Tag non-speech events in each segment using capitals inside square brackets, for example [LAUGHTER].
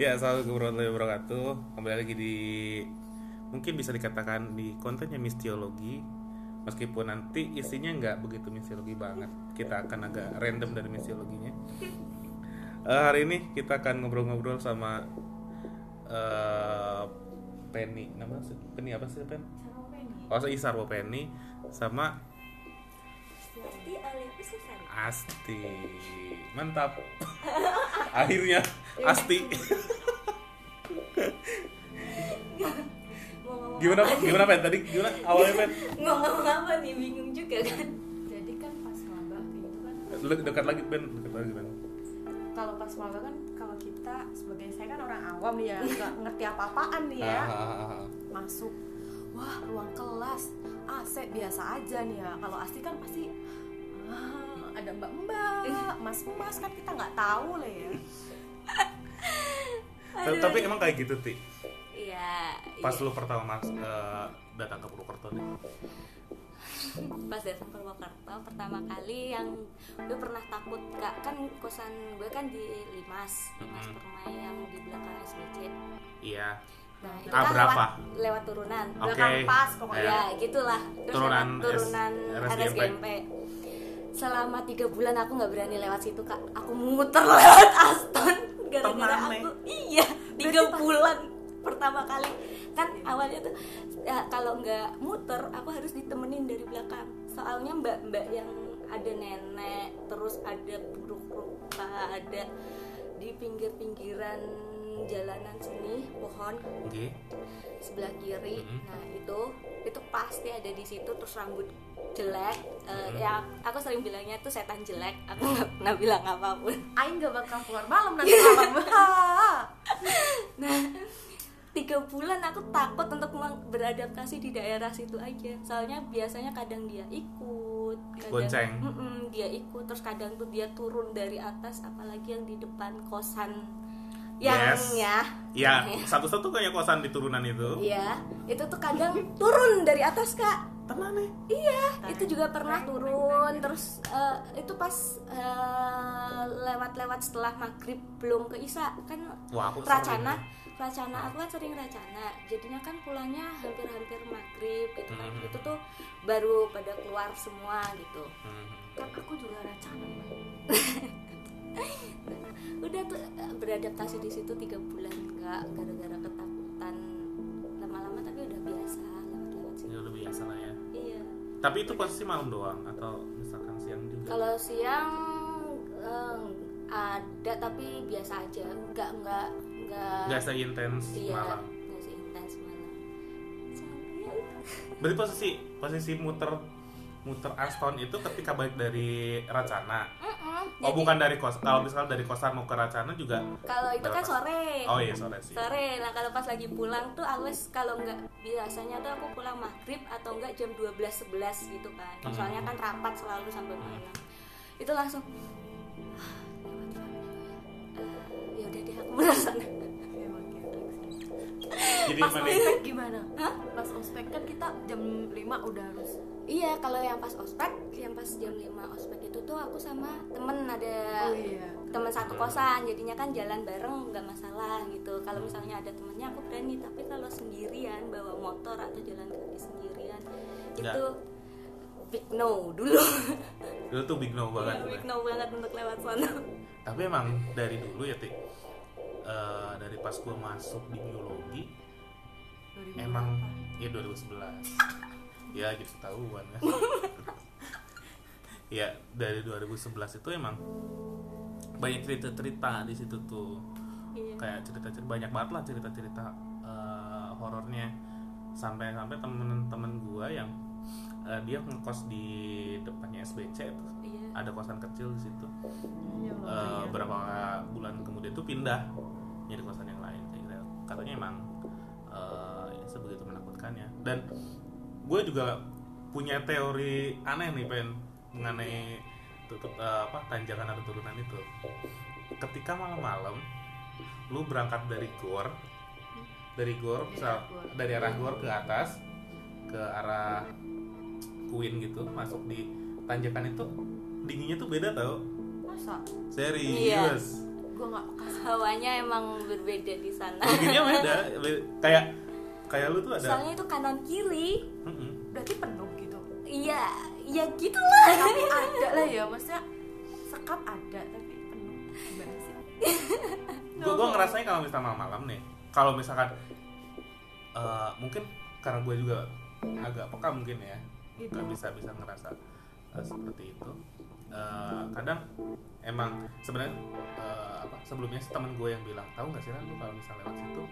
Ya, assalamualaikum warahmatullahi wabarakatuh. Kembali lagi di mungkin bisa dikatakan di kontennya mistiologi, meskipun nanti isinya nggak begitu mistiologi banget. Kita akan agak random dari mistiologinya. Eh, hari ini kita akan ngobrol-ngobrol sama eh, Penny, nama Penny apa sih Pen? Oh, Isarwo Penny sama. Asti. Mantap. [LAUGHS] Akhirnya Asti. Gimana apa? gimana Pen tadi? Gimana awalnya Pen? Mau ngomong apa nih? Bingung juga kan. jadi kan pas maba itu kan dekat lagi Ben, dekat lagi Ben. kalau pas maba kan kalau kita sebagai saya kan orang awam nih ya nggak ngerti apa-apaan nih ya ah, ah, ah. masuk wah ruang kelas AC biasa aja nih ya kalau Asti kan pasti ah, ada mbak-mbak mas-mas kan kita nggak tahu lah ya Ta- [LAUGHS] Tapi emang kayak gitu ti. Iya. Pas iya. lu pertama mas eh, datang ke Purwokerto nih. [LAUGHS] pas datang ke Purwokerto pertama kali yang gue pernah takut kak kan kosan gue kan di Limas Limas Mhm. Permai yang di belakang SBC Iya. nah itu Ah, kan berapa? lewat lewat turunan Oke. belakang pas pokoknya ya gitulah terus Turunan lewat turunan S- RSGMP selama tiga bulan aku nggak berani lewat situ kak. Aku muter lewat [LAUGHS] Aston gara-gara aku. iya tiga bulan pertama kali. Kan awalnya tuh ya, kalau nggak muter aku harus ditemenin dari belakang. Soalnya mbak-mbak yang ada nenek terus ada buruk rupa ada di pinggir-pinggiran jalanan sini pohon Oke. sebelah kiri. Mhm. nah itu itu pasti ada di situ terus rambut jelek Mhm. ya aku sering bilangnya itu setan jelek aku nggak pernah bilang apa pun Aing nggak bakal keluar malam nanti malam [LAUGHS] [LAUGHS] nah tiga bulan aku takut untuk beradaptasi di daerah situ aja soalnya biasanya kadang dia ikut kadang Bonceng. Mm-mm, dia ikut terus kadang tuh dia turun dari atas apalagi yang di depan kosan yang Yes. ya Ya, satu-satu kayak kosan di turunan itu. Iya, itu tuh kadang turun dari atas kak. Tenang nih. Iya, itu juga pernah turun. Terus eh, itu pas eh, lewat-lewat setelah maghrib belum ke Isa kan Wah, aku Racana, sering. Racana aku kan sering Racana. Jadinya kan pulangnya hampir-hampir maghrib gitu kan. Mhm. Itu tuh baru pada keluar semua gitu. Hmm. kan aku juga rencana [LAUGHS] [LAUGHS] Udah tuh eh, beradaptasi di situ tiga bulan kak, gara-gara ketakutan lama-lama tapi udah biasa lewat-lewat situ. Ya udah biasa lah ya. Iya. Tapi itu posisi malam doang atau misalkan siang juga? Kalau siang eh, ada tapi biasa aja, nggak nggak nggak. Nggak seintens iya, malam. nggak seintens malam. Sayang. Berarti posisi posisi muter muter Aston itu ketika balik dari Racana. Mm-mm, Oh jadi bukan dari kos. Kalau misalnya dari kosan mau ke Racana juga. Kalau itu kan sore. Oh iya sore sih. Sore. Nah kalau pas lagi pulang tuh awas kalau nggak biasanya tuh aku pulang maghrib atau enggak jam 12 11 gitu kan. Hmm. Soalnya kan rapat selalu sampai malam. Itu langsung "Ah, ya udah deh aku bener sana. [LAUGHS] Emang geblek sih. Jadi pas ospek gimana Hah? pas ospek kan kita jam 5 udah harus Iya, kalau yang pas ospek, yang pas jam 5 ospek itu tuh aku sama temen ada oh iya teman satu kosan, jadinya kan jalan bareng nggak masalah gitu. Kalau misalnya ada temennya aku berani, tapi kalau sendirian bawa motor atau jalan kaki sendirian Nggak. itu big no dulu. [LAUGHS] Itu tuh big no banget. Iya, tuh big no banget untuk lewat sana. Tapi emang dari dulu ya, Tik. eh, dari pas gua masuk di biologi 2000 emang ya 2011 ya gitu tahuan kan [LAUGHS] ya dari 2011 itu emang banyak cerita-cerita di situ tuh Iya. kayak cerita-cerita banyak banget lah cerita-cerita eh, horornya sampai-sampai temen-temen gua yang eh, dia ngekos di depannya SBC tuh Iya. ada kosan kecil di situ Iya, Eh, makanya. berapa bulan kemudian tuh pindah nyari kosan yang lain gitu. katanya emang eh, ya sebegitu menakutkannya dan gue juga punya teori aneh nih pen mengenai tutup eh, apa tanjakan atau turunan itu. Ketika malam-malam lu berangkat dari gor dari gor Dari misal arah gor. dari arah gor ke atas ke arah Queen gitu masuk di tanjakan itu dinginnya tuh beda tau. Masa? Serius. Gue nggak [LAUGHS] hawanya emang berbeda di sana. Dinginnya beda. Be- [LAUGHS] kayak kayak lu tuh ada soalnya itu kanan kiri. Mm-mm. berarti penuh gitu? Iya ya gitulah. Tapi ada lah ya maksudnya sekap ada tapi penuh. Gimana sih? Gue gue ngerasanya kalau misalnya malam-malam nih kalau misalkan eh, mungkin karena gue juga agak peka mungkin ya Gitu. nggak bisa bisa ngerasa eh, seperti itu. Eh, kadang emang sebenarnya eh, apa sebelumnya sih temen gue yang bilang tahu nggak sih lu kalau misalnya lewat situ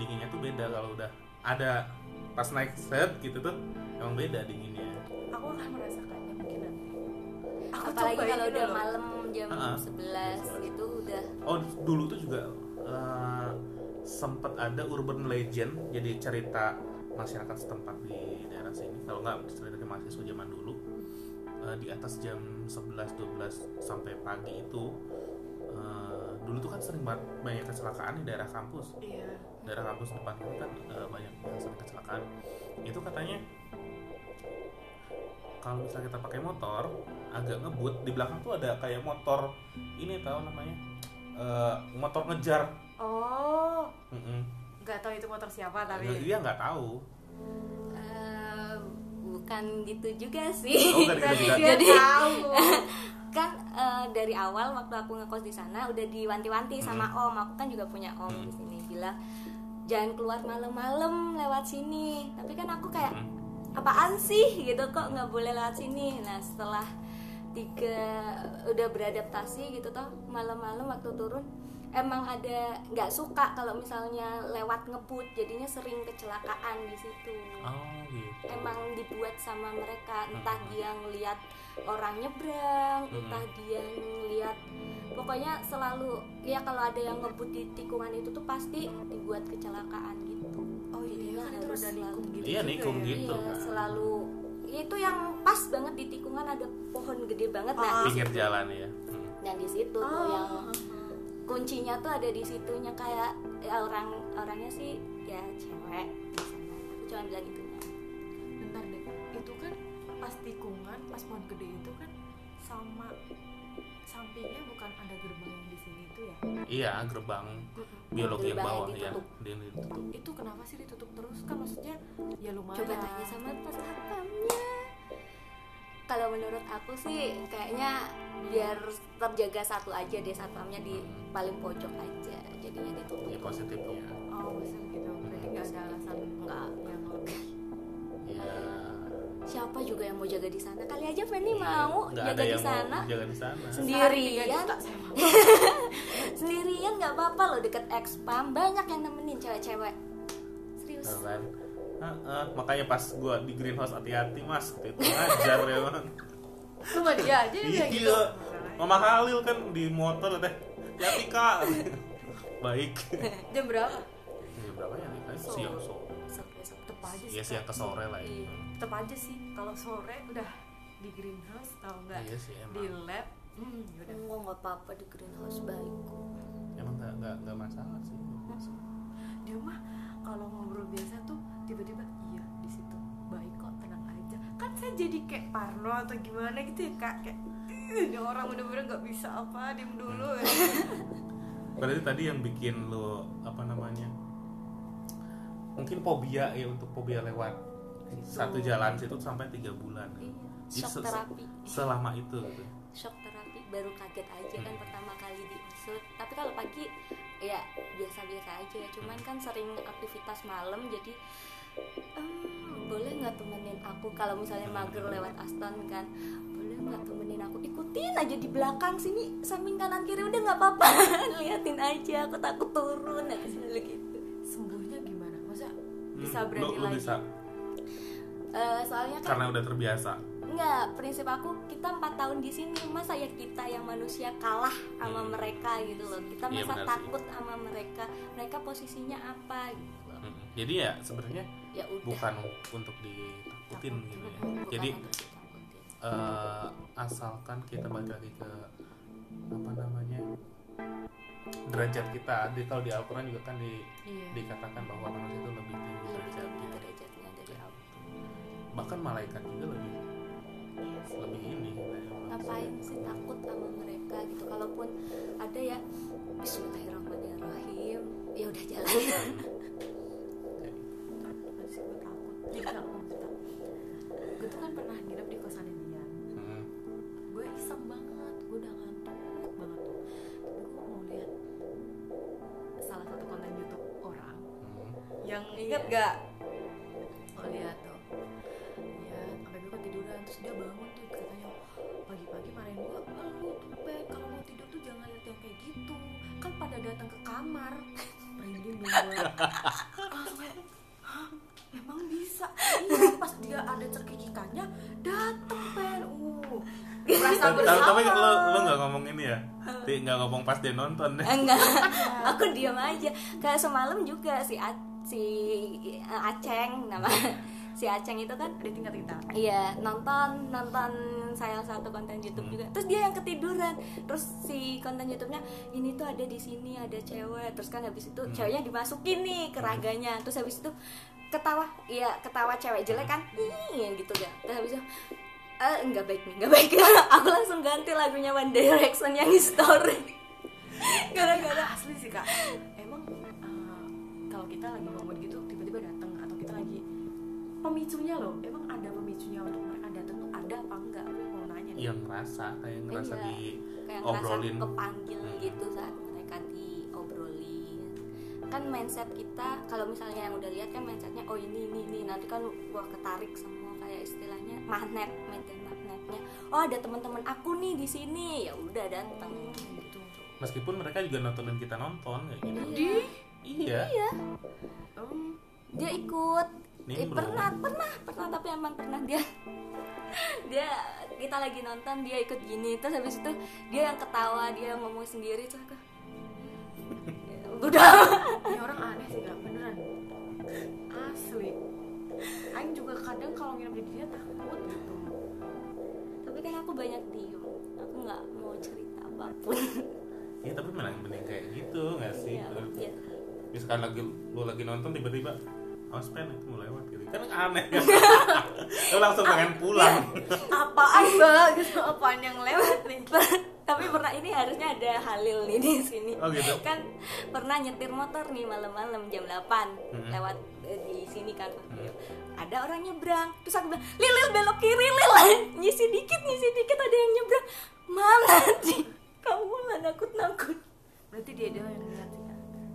dinginnya tuh beda kalau udah ada pas naik set gitu tuh emang beda dinginnya. Aku akan merasakannya mungkin nanti. Aku apalagi kalau udah loh. malam jam Ah, 11 itu udah. Oh dulu tuh juga eh, sempet ada urban legend jadi cerita masyarakat setempat di daerah sini. Kalau nggak cerita dari mahasiswa zaman dulu. Eh, di atas jam 11-12 sampai pagi itu eh, dulu tuh kan sering banget banyak kecelakaan di daerah kampus. Iya daerah kampus depan itu kan eh, banyak yang sering kecelakaan. Itu katanya kalau misalnya kita pakai motor agak ngebut di belakang tuh ada kayak motor ini tahu namanya eh, motor ngejar. Oh. Mm-mm. nggak tahu itu motor siapa tapi dia nggak tahu. Eh, bukan gitu juga [LAUGHS] sih. Oh, nggak gitu juga. dia jadi tahu. [LAUGHS] Kan eh, dari awal waktu aku ngekos di sana udah diwanti-wanti sama om. Aku kan juga punya om di sini bilang jangan keluar malam-malam lewat sini. Tapi kan aku kayak apaan sih? gitu kok nggak boleh lewat sini? Nah setelah tiga udah beradaptasi gitu toh malam-malam waktu turun emang ada nggak suka kalau misalnya lewat ngebut jadinya sering kecelakaan di situ oh gitu emang dibuat sama mereka entah dia ngelihat orang nyebrang Hmm. entah dia ngelihat pokoknya selalu ya kalau ada yang ngebut di tikungan itu tuh pasti dibuat kecelakaan gitu oh iya kan itu harus nikung selalu- gitu Iya, nikung ya. gitu. iya selalu ya itu yang pas banget di tikungan ada pohon gede banget nah Ah. di pinggir jalan ya Hmm. dan di situ tuh Oh. yang kuncinya tuh ada di situnya kayak ya orang orangnya sih ya cewek. Di sana aku cuma bilang gitu. Bentar deh itu kan pas tikungan pas pohon gede itu kan sama sampingnya bukan ada gerbang yang di sini itu ya? Iya gerbang biologi yang bawah yang ya. ditutup. dia ditutup. Itu kenapa sih ditutup terus? Kan maksudnya ya lumayan coba tanya sama pas satpamnya kalau menurut aku sih kayaknya biar terjaga satu aja deh satpamnya di paling pojok aja jadinya ditutup ya positifnya oh gitu. Berarti nggak ada alasan Nggak. yang ya siapa juga yang mau jaga di sana? Kali aja Fanny mau nggak jaga ada di yang sana. mau jaga di sana. Sendirian. [LAUGHS] Sendirian nggak apa-apa loh deket expam banyak yang nemenin cewek-cewek. Serius kan Heeh, makanya pas gua di greenhouse hati-hati mas. Itu ngajar ya man cuma dia aja yang kayak gitu. Iya Mama Halil kan di motor teh. Hati kak. Baik. Jam berapa? Ini berapa ya? Nih So- siang. so Besok, besok. tetep aja sih iya siang ke sore lah ya Iya. tetep aja sih. Kalau sore udah di greenhouse tau nggak? Iya sih di emang lab. Hmm yaudah. Enggak, nggak apa-apa di greenhouse baik kok. emang nggak nggak nggak masalah sih. Dia mah kalau ngobrol biasa tuh tiba-tiba iya di situ baik kok tenang aja kan saya jadi kayak parno atau gimana gitu ya kak kayak "Ih, ini orang bener-bener nggak bisa apa diem dulu ya [LAUGHS] berarti tadi yang bikin lo apa namanya mungkin fobia ya untuk fobia lewat satu jalan situ sampai tiga bulan Iya. Jadi Shock se- terapi. selama itu gitu. Shock terapi baru kaget aja kan Hmm. pertama kali diusut. Tapi kalau pagi ya biasa-biasa aja. Cuman kan sering aktivitas malam jadi "Em, boleh nggak temenin aku kalau misalnya mager lewat Aston kan boleh nggak temenin aku ikutin aja di belakang sini samping kanan kiri udah nggak apa-apa [LAUGHS] liatin aja aku takut turun aku selalu gitu sembuhnya gimana masa bisa Hmm, berani lo, lo lagi bisa Eh, soalnya kan karena udah terbiasa Enggak, prinsip aku kita empat tahun di sini masa ya kita yang manusia kalah sama Hmm. mereka gitu loh. Kita Iya, masa sih. takut sama mereka. Mereka posisinya apa gitu loh. Mm, jadi ya sebenarnya Ya udah. bukan untuk ditakutin gitu ya. Bukan jadi eh, asalkan kita balik lagi ke apa namanya derajat kita. Di kalau di Al-Quran juga kan di, iya. dikatakan bahwa manusia itu lebih tinggi tinggi derajatnya. derajatnya dari Allah. bahkan malaikat juga lebih iya sih. lebih ini. Ngapain sih takut sama mereka gitu? Kalaupun ada ya Bismillahirrahmanirrahim. Sih gue takut Jadi mau cerita Gue tuh kan pernah nginep di kosannya dia Hmm. Gue iseng banget Gue udah ngantuk banget tuh. Tapi gue mau lihat Salah satu konten Youtube orang Hmm. Yang inget gak? Oh lihat tuh. Lihat sampai gue ketiduran Terus dia bangun tuh katanya Pagi-pagi marahin gue Ah lu Kalau mau tidur tuh jangan lihat yang kayak gitu. Kan pada datang ke kamar. Merinding dong gue bisa? Iya pas dia ada cekikikannya Dateng Ben Uh Merasa Tapi, lo lo nggak ngomong ini ya? Ti nggak ngomong pas dia nonton deh. enggak aku diam aja kayak semalam juga si A, si Aceng nama si Aceng itu kan Ada tingkat kita Iya nonton nonton salah satu konten YouTube juga. Terus dia yang ketiduran. Terus si konten YouTube-nya ini tuh ada di sini ada cewek. Terus kan habis itu ceweknya dimasukin nih ke raganya. Terus habis itu ketawa, iya ketawa cewek jelek kan, iya gitu kan. Terus habis itu eh nggak baik nih, nggak baik. [LAUGHS] Aku langsung ganti lagunya One Direction yang Story. [LAUGHS] Gara-gara asli sih kak emang eh, kalau kita lagi ngomong gitu tiba-tiba datang atau kita lagi pemicunya loh emang ada pemicunya untuk mereka datang tuh ada apa enggak aku mau nanya nih Yang ngerasa kayak ngerasa Iya, di kayak ngerasa obrolin. kepanggil Hmm. gitu saat kan mindset kita kalau misalnya yang udah lihat kan mindsetnya oh ini ini ini. Nanti kan gua ketarik semua kayak istilahnya magnet magnet magnetnya. Oh ada teman-teman aku nih di sini. Ya udah datang gitu. Meskipun mereka juga nontonin kita nonton kayak gitu. di? Iya. iya. Um, dia ikut. Eh, belum. pernah pernah pernah tapi emang pernah. Dia [LAUGHS] dia kita lagi nonton dia ikut gini. Terus habis itu dia yang ketawa dia yang ngomong sendiri. Terus aku udah. [LAUGHS] Ini orang aneh sih kak. Beneran. Asli. Aing juga kadang kalau nginep di dia takut gitu. Tapi kan aku banyak diem. Aku nggak mau cerita apa pun. Iya tapi malah mending kayak gitu nggak sih? ya, Terus- ya. Misalkan lagi lu lagi nonton tiba-tiba awas pen itu mau lewat gitu. Kan aneh. [LAUGHS] Lu langsung pengen pulang. Apaan? Mbak gitu. Apaan yang lewat nih [LAUGHS] tapi pernah ini harusnya ada Halil nih di sini. Oh, gitu? kan pernah nyetir motor nih malam-malam jam 8 Mm-mm. lewat eh, di sini kan. Mm. ada orang nyebrang terus aku bilang lil lil belok kiri lil. [LAUGHS] Nyisi dikit nyisi dikit ada yang nyebrang. Mana sih? Kamu lah nakut nakut berarti dia doang yang kak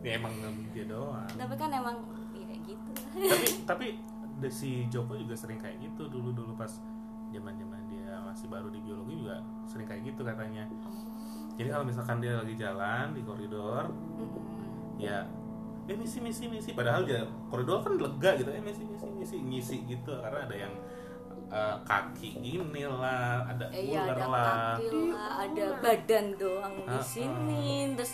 ya? Emang dia doang. Tapi kan emang ya kayak gitu. Tapi tapi si Joko juga sering kayak gitu dulu dulu pas zaman zaman masih baru di biologi juga sering kayak gitu katanya. Jadi kalau misalkan dia lagi jalan di koridor ya eh misi misi misi. Padahal dia koridor kan lega gitu eh misi misi misi ngisi gitu karena ada yang eh, kaki gini lah ada Eh, iya ular ada lah. kaki lah ada badan doang di Ah, sini terus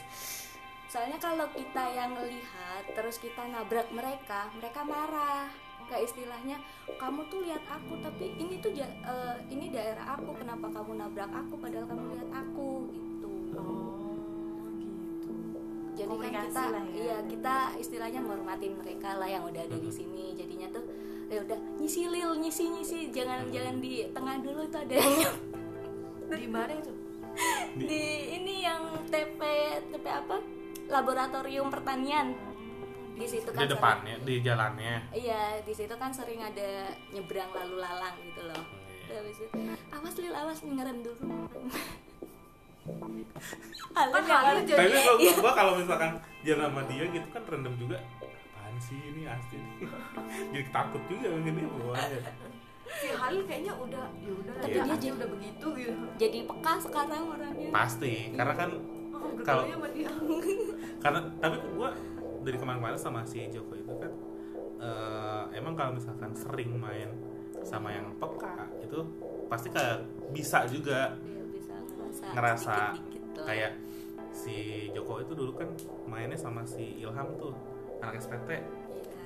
soalnya kalau kita yang lihat terus kita nabrak mereka mereka marah kayak istilahnya kamu tuh lihat aku tapi ini tuh eh, ini daerah aku kenapa kamu nabrak aku padahal kamu lihat aku? Gitu. Oh gitu. Jadi kan kita lah ya. iya kita istilahnya menghormatin mereka lah yang udah ada di sini. Jadinya tuh ya udah nyisi lil nyisi nyisi. Jangan jangan di tengah dulu itu ada yang di mana itu? Di ini yang TP TP apa? Laboratorium pertanian di situ di kan sering- depannya di jalannya. Iya di situ kan sering ada nyebrang lalu lalang gitu loh. Iya. Terus habis itu awas lil awas ngerem dulu. [LAUGHS] Kan Halil Halil yang- jadi- tapi gua, Iya. gua kalau misalkan dia nama dia gitu kan random juga. Apaan sih ini asli [LAUGHS] jadi takut juga mungkin dia bawaannya si Halil kayaknya udah ya udah Tapi ya, dia jadi- udah begitu gitu. jadi peka sekarang orangnya. Pasti karena kan oh, Kalau- sama karena tapi gua dari kemarin-kemarin sama si Joko itu kan eh, emang kalau misalkan sering main sama yang peka itu pasti kayak bisa juga dia bisa ngerasa ngerasa dikit-dikit lah. kayak si Joko itu dulu kan mainnya sama si Ilham tuh anak SPT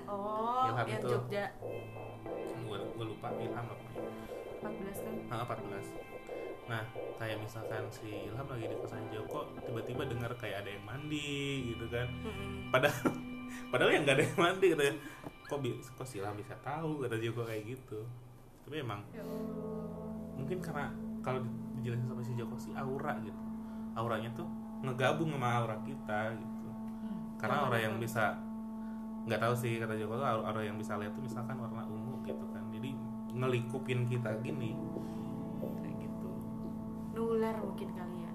Iya. oh Ilham yang itu. Jogja gue gue lupa Ilham apa namanya 14 kan nah, 14 nah kayak misalkan si Ilham lagi di kosan Joko tiba-tiba dengar kayak ada yang mandi gitu kan. Padahal [LAUGHS] padahal yang nggak ada yang mandi katanya kok bi- kok si Ilham bisa tahu kata Joko kayak gitu. Tapi emang ya mungkin karena kalau di- dijelasin sama si Joko sih aura gitu. Auranya tuh ngegabung sama aura kita gitu. Karena Yang orang yang bisa nggak tahu sih kata Joko tuh orang yang bisa lihat tuh misalkan warna ungu gitu kan. Jadi ngelikupin kita gini gitu nular mungkin kali ya.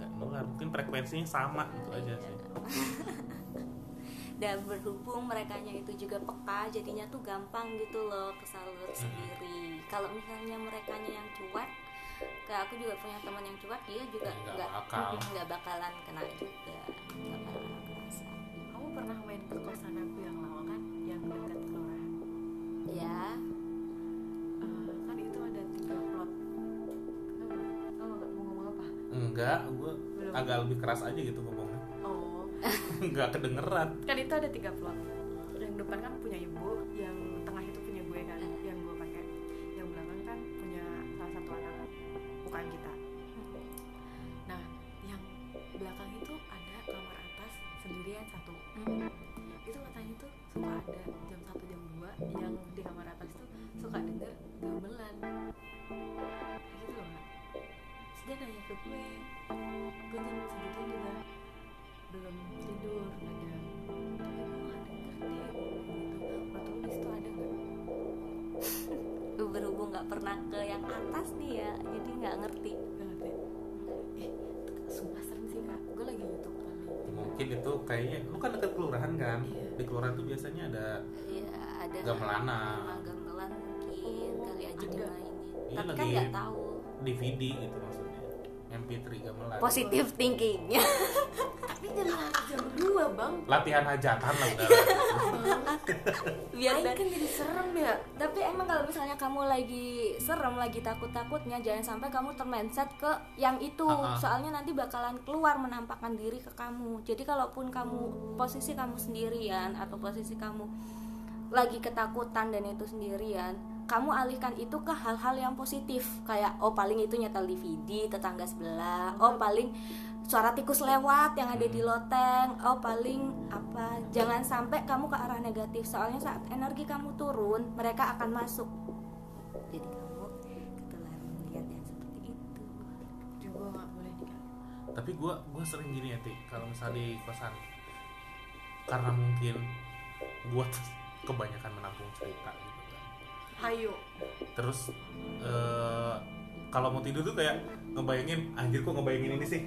Nggak nular mungkin frekuensinya sama gitu aja sih. [LAUGHS] Dan berhubung mereka itu juga peka jadinya tuh gampang gitu loh kesalur sendiri. Kalau misalnya mereka yang cuek kayak aku juga punya teman yang cuek dia juga Nggak nggak bakal. nggak bakalan kena juga. Nggak bakalan kerasa. Kamu pernah main ke kosan aku yang lama kan? Yang dekat kelurahan. Ya enggak gue Belum. agak lebih keras aja gitu ngomongnya. Oh. [LAUGHS] Nggak kedengeran. Kan itu ada tiga plot. Yang depan kan punya ibu yang tengah itu punya gue kan yang gue pakai. Yang belakang kan punya salah satu anak bukan kita. Nah yang belakang itu ada kamar atas sendirian satu. Itu katanya tuh suka ada jam satu jam dua yang di kamar atas tuh suka denger gamelan dia nanya ke gue gue jam segitu juga belum tidur kadang tapi gue gak denger deh gitu. Waktu lu di situ ada nggak? [LAUGHS] Berhubung nggak pernah ke yang atas nih ya jadi nggak ngerti. Gak ngerti. Eh sumpah serem sih kak. Gue lagi youtube tadi mungkin itu kayaknya lu kan dekat kelurahan kan? Iya. di kelurahan tuh biasanya ada ya ada Gamelana. Gamelan mungkin kali aja Ada. dimainin. Iya, tapi kan nggak tahu. DVD gitu maksudnya MP3 gamelan positif thinkingnya. [LAUGHS] Tapi jam jam dua bang. Latihan hajatan lah udah. [LAUGHS] Biar Aing dan kan jadi serem ya. Tapi emang kalau misalnya kamu lagi serem lagi takut-takutnya jangan sampai kamu termindset ke yang itu. Ah, ah. soalnya nanti bakalan keluar menampakkan diri ke kamu. Jadi kalaupun kamu posisi kamu sendirian atau posisi kamu lagi ketakutan dan itu sendirian kamu alihkan itu ke hal-hal yang positif. Kayak oh paling itu nyetel DVD tetangga sebelah. Oh paling suara tikus lewat yang ada di loteng. Oh paling apa jangan sampai kamu ke arah negatif. Soalnya saat energi kamu turun mereka akan masuk. Jadi kamu ketularan melihat yang seperti itu. Juga nggak boleh tapi gue gue sering gini ya Ti. Kalau misalnya di kosan karena mungkin gue kebanyakan menampung cerita gitu hayo. Terus eh, kalau mau tidur tuh kayak ngebayangin anjir kok ngebayangin ini sih?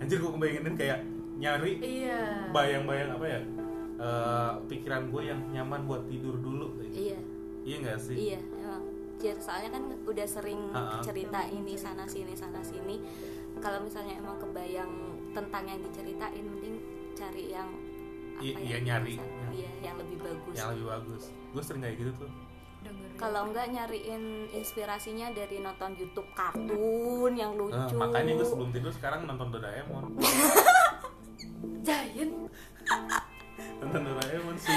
Anjir kok ngebayangin ini kayak nyari iya. bayang-bayang apa ya? Eh, pikiran gue yang nyaman buat tidur dulu. Kayak gitu. iya. Iya nggak sih? Iya emang. Jadi soalnya kan udah sering Ha-ha. cerita ini sana sini sana sini. Kalau misalnya emang kebayang tentang yang diceritain mending cari yang apa Iya, ya, iya, nyari. iya yang lebih bagus. Yang lebih bagus. Gue sering kayak gitu tuh kalau enggak nyariin inspirasinya dari nonton YouTube kartun yang Eh, lucu. makanya gue sebelum tidur sekarang nonton Doraemon. [LAUGHS] Giant nonton Doraemon sih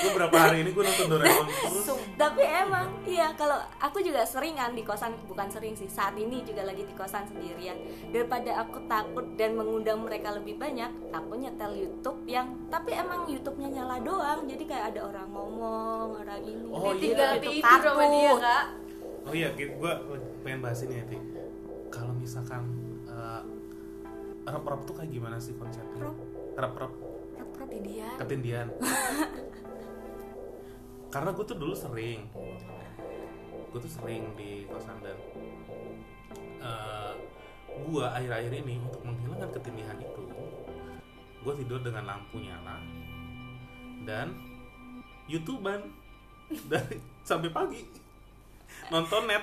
gue berapa hari ini gue nonton Doraemon terus. Tapi emang iya kalau aku juga sering kan di kosan bukan sering sih saat ini juga lagi di kosan sendirian. Daripada aku takut dan mengundang mereka lebih banyak aku nyetel YouTube yang tapi emang YouTube-nya nyala doang. Jadi kayak ada orang ngomong orang ini Oh, iya. tinggal itu tidur sama dia kak. Oh iya gue pengen bahas ini ya Ti. Kalau misalkan eh, rep-rep tuh kayak gimana sih konsepnya? Rep? rep-rep. Ketindian ketindian [LAUGHS] karena gue tuh dulu sering. Gue tuh sering di kosan dan eh, gue akhir-akhir ini untuk menghilangkan ketindihan itu gue tidur dengan lampu nyala dan youtuber dari [LAUGHS] sampai pagi nonton net.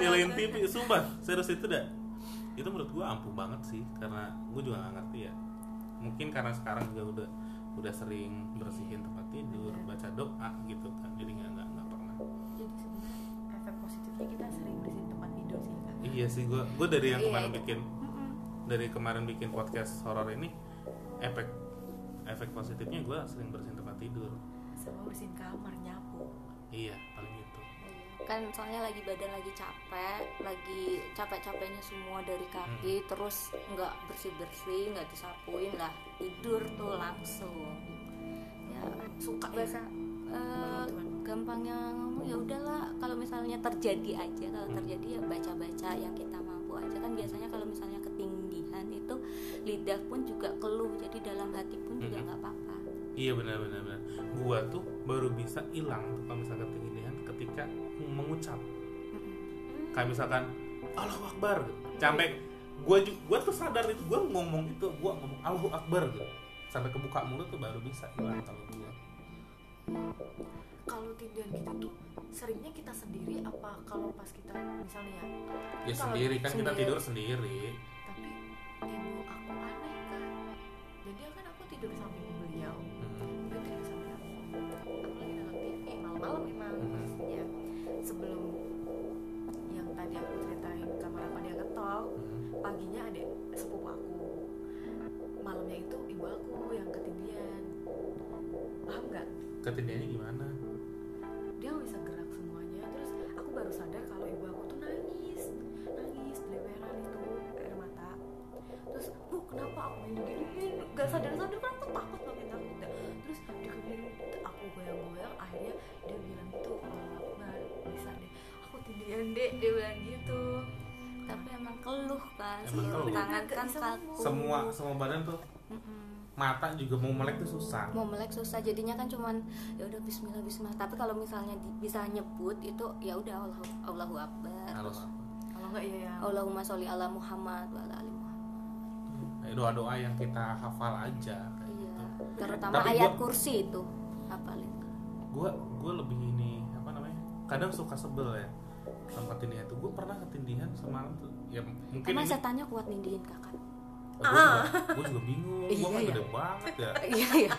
Nyalain TV sumpah. Serius itu dah. Itu menurut gue ampuh banget sih karena gue juga gak ngerti ya. Mungkin karena sekarang juga udah udah sering bersihin tempat tidur baca doa gitu kan jadi nggak nggak nggak pernah. Jadi sebenarnya efek positifnya kita sering bersihin tempat tidur sih kak. Iya sih gue gue dari yang Iya, kemarin itu. bikin Mm-mm. dari kemarin bikin podcast horor ini efek efek positifnya gue sering bersihin tempat tidur. Sama bersihin kamar nyapu. Iya paling kan soalnya lagi badan lagi capek lagi capek-capeknya semua dari kaki terus nggak bersih bersih nggak disapuin lah tidur tuh langsung. Ya suka ya. Bahasa eh, Begituan. gampangnya ngomong ya udahlah. Kalau misalnya terjadi aja kalau terjadi ya baca-baca yang kita mampu aja. Kan biasanya kalau misalnya ketinggian itu lidah pun juga keluh jadi dalam hati pun juga Mhm. nggak apa-apa. Iya benar benar. Benar gua tuh baru bisa hilang tuh kalau ketika mengucap kayak misalkan Allahu Akbar. Gitu. sampai gua ju- gua tuh sadar itu gua ngomong itu gua ngomong Allahu Akbar gitu. Sampai kebuka mulut tuh baru bisa hilang kalau gua. Kalau tindihan gitu tuh seringnya kita sendiri apa kalau pas kita misalnya ya? Kalau sendiri kan kita sendiri. tidur sendiri. Tapi ibu aku aneh kan jadi kan aku tidur samping beliau. Hmm. tidur samping aku. Aku lagi nonton TV malam-malam memang. Mhm. Paginya ada sepupu aku. Malamnya itu ibu aku yang ketindihan paham nggak? Ketindihannya gimana? Dia nggak bisa gerak semuanya. Terus aku baru sadar kalau ibu aku tuh nangis. Nangis beleweran itu air mata. Terus bu kenapa aku ini gini? Gak sadar sadar kan aku takut makin kan semua semua badan tuh. Mata juga mau melek tuh susah. Mau melek susah jadinya kan cuman ya udah Bismillah Bismillah. Tapi kalau misalnya di- bisa nyebut itu ya udah Allah Allahu Akbar. Kalau nggak ya ya. Allahumma sholli ala Muhammad wa ala ali Muhammad. Doa doa yang kita hafal aja kayak iya. gitu. Terutama Tapi ayat gua- kursi itu apalin gue gue lebih ini apa namanya kadang suka sebel ya sama ketindihan tuh gue pernah ketindihan semalam tuh ya mungkin emang ini setannya kuat nindihin kakak? Gue juga, gua juga bingung. Gue Iya, kan iya. gede banget ya. [LAUGHS] Iya iya.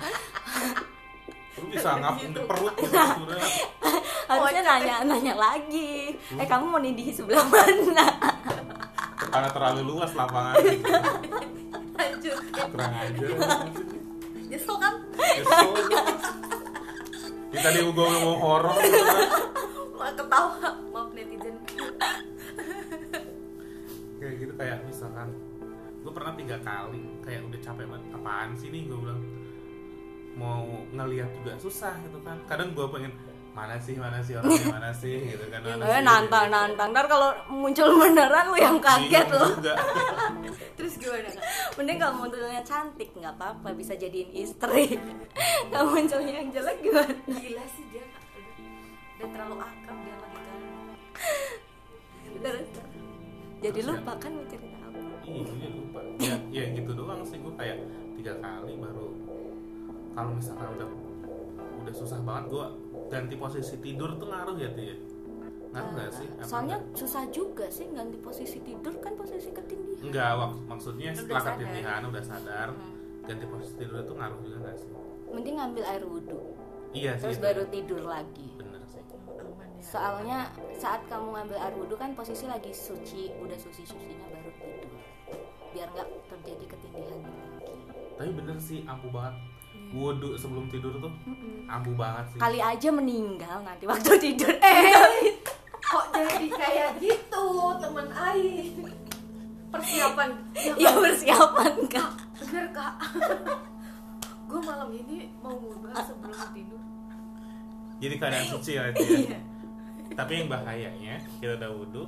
Lu bisa ngapung di perut gitu [LAUGHS] harusnya nanya nanya lagi. Eh kamu mau nindihi sebelah mana? Karena terlalu luas lapangan gitu. lanjut kurang aja nyesel kan? Kesel gua. Ya, tadi gue ngomong horor. Gitu ketawa. Maaf netizen kayak misalkan gue pernah tiga kali kayak udah capek banget apaan sih nih? Gue bilang mau ngeliat juga susah gitu kan. Kadang gue pengen mana sih mana sih orangnya mana sih? Gitu kan mana eh sih, nantang gitu. nantang. Ntar kalau muncul beneran lu yang kaget Bingung loh juga. [LAUGHS] Terus gimana? Kak mending kalau munculnya cantik nggak apa-apa bisa jadiin istri. [LAUGHS] Kalau munculnya yang jelek gimana? Gila sih dia udah terlalu akrab dia lagi kan. Terus, jadi lupa kan mau cerita apa? Iya lupa. Ya ya gitu doang sih gue kayak tiga kali baru kalau misalkan udah udah susah banget gue ganti posisi tidur tuh ngaruh ya tuh ya? Ngaruh nggak sih? Apa soalnya enggak? susah juga sih ganti posisi tidur kan posisi ketindihan. Enggak wak- maksudnya Udah setelah sadar. ketindihan udah sadar Hmm. ganti posisi tidur itu ngaruh juga nggak sih? Mending ngambil air wudhu. Iya sih terus itu. baru tidur lagi. Bener. ya soalnya saat kamu ngambil air wudhu kan posisi lagi suci udah suci sucinya baru tidur. Biar nggak terjadi ketindihan lagi tapi bener sih ampuh banget. Wudhu sebelum tidur tuh ampuh banget sih. Kali aja meninggal nanti waktu tidur. Eh kok jadi kayak gitu teman Ai persiapan. [LAUGHS] Ya persiapan kak. Bener kak. [LAUGHS] Gue malam ini mau ngubah sebelum tidur. Jadi keadaan suci ya itu ya? Iya tapi yang bahayanya kita udah wudhu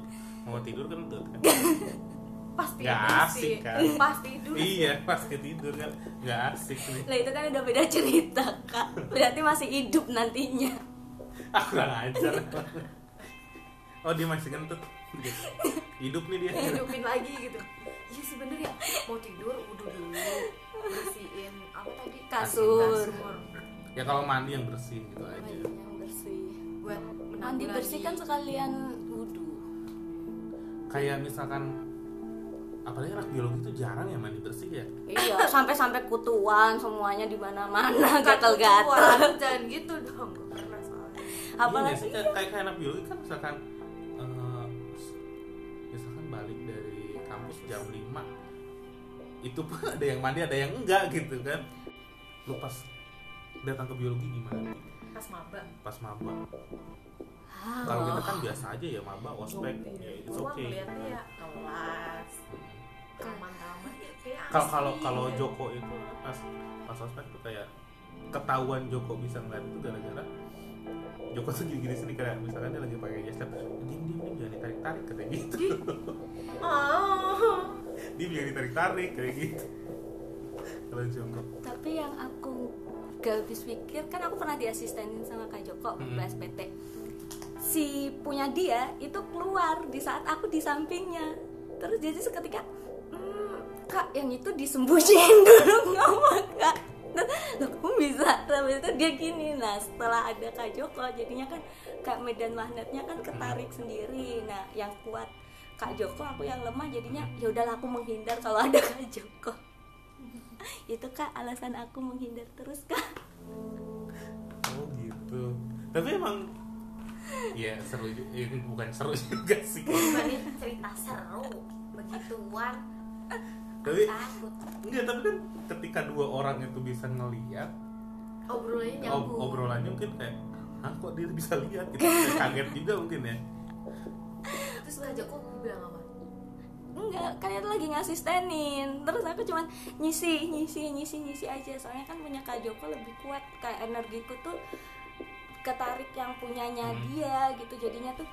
mau tidur kan tuh [LAUGHS] pasti tidur asik, kan? pas tidur. Iya pas tidur kan. Nggak asik nih. Lah itu kan udah beda cerita kak. Berarti masih hidup nantinya. Ah kurang ajar. Oh dia masih kentut. Hidup nih dia. Hidupin lagi gitu. Iya sih bener ya. Mau tidur udah dulu. Bersihin apa tadi? Kasur. kasur. Ya kalau mandi yang bersih gitu aja. yang bersih. Buat mandi bersih kan sekalian wudhu. Kayak misalkan apalagi anak biologi itu jarang ya mandi bersih ya? Iya [LAUGHS] sampai sampai kutuan semuanya di mana mana [LAUGHS] gatel gatel jangan gitu dong pernah soalnya. Iya apalagi sih kayak, kayak anak biologi kan misalkan eh, misalkan balik dari kampus jam 5 itu pun [LAUGHS] ada yang mandi ada yang enggak gitu kan? Lu pas datang ke biologi gimana? Pas maba. Pas maba Ah, kalau kita kan biasa aja ya maba ospek. Ya it's Gua okay. ya kelas taman-taman ya kayak kalau kalau kalau Joko itu pas pas ospek tuh kayak ketahuan Joko bisa ngeliat itu gara-gara Joko tuh gini-gini sini kayak misalkan dia lagi pakai lab diem diem diem jangan ditarik tarik kayak gitu. [LAUGHS] Oh. Dia jangan ditarik tarik kayak gitu. Kalau Joko. Tapi yang aku gak habis pikir kan aku pernah diasistenin sama kak Joko Hmm. bahas PT si punya dia itu keluar di saat aku di sampingnya. Terus jadi seketika "Hmm, kak yang itu disembunyiin [LAUGHS] dulu ngomong kak. Loh, kamu bisa? Tapi itu dia gini nah setelah ada kak Joko jadinya kan kak medan magnetnya kan ketarik sendiri. Nah yang kuat kak Joko aku yang lemah jadinya ya udahlah aku menghindar kalau ada [LAUGHS] kak Joko. [LAUGHS] Itu kak alasan aku menghindar terus kak. Oh gitu. Tapi emang ya seru juga ya, bukan seru [LAUGHS] juga sih. Dibanding cerita seru begituan. Tapi takut. enggak tapi kan ketika dua orang itu bisa ngeliat obrolannya ob- obrolannya mungkin kayak ah kok dia bisa lihat gitu. [LAUGHS] Kaget juga mungkin ya. Terus Kak Joko bilang apa? Enggak kalian tuh lagi ngasistenin. Terus aku cuman nyisi nyisi nyisi nyisi aja. Soalnya kan punya kak Joko lebih kuat kayak energiku tuh ketarik yang punyanya Hmm. dia gitu. Jadinya tuh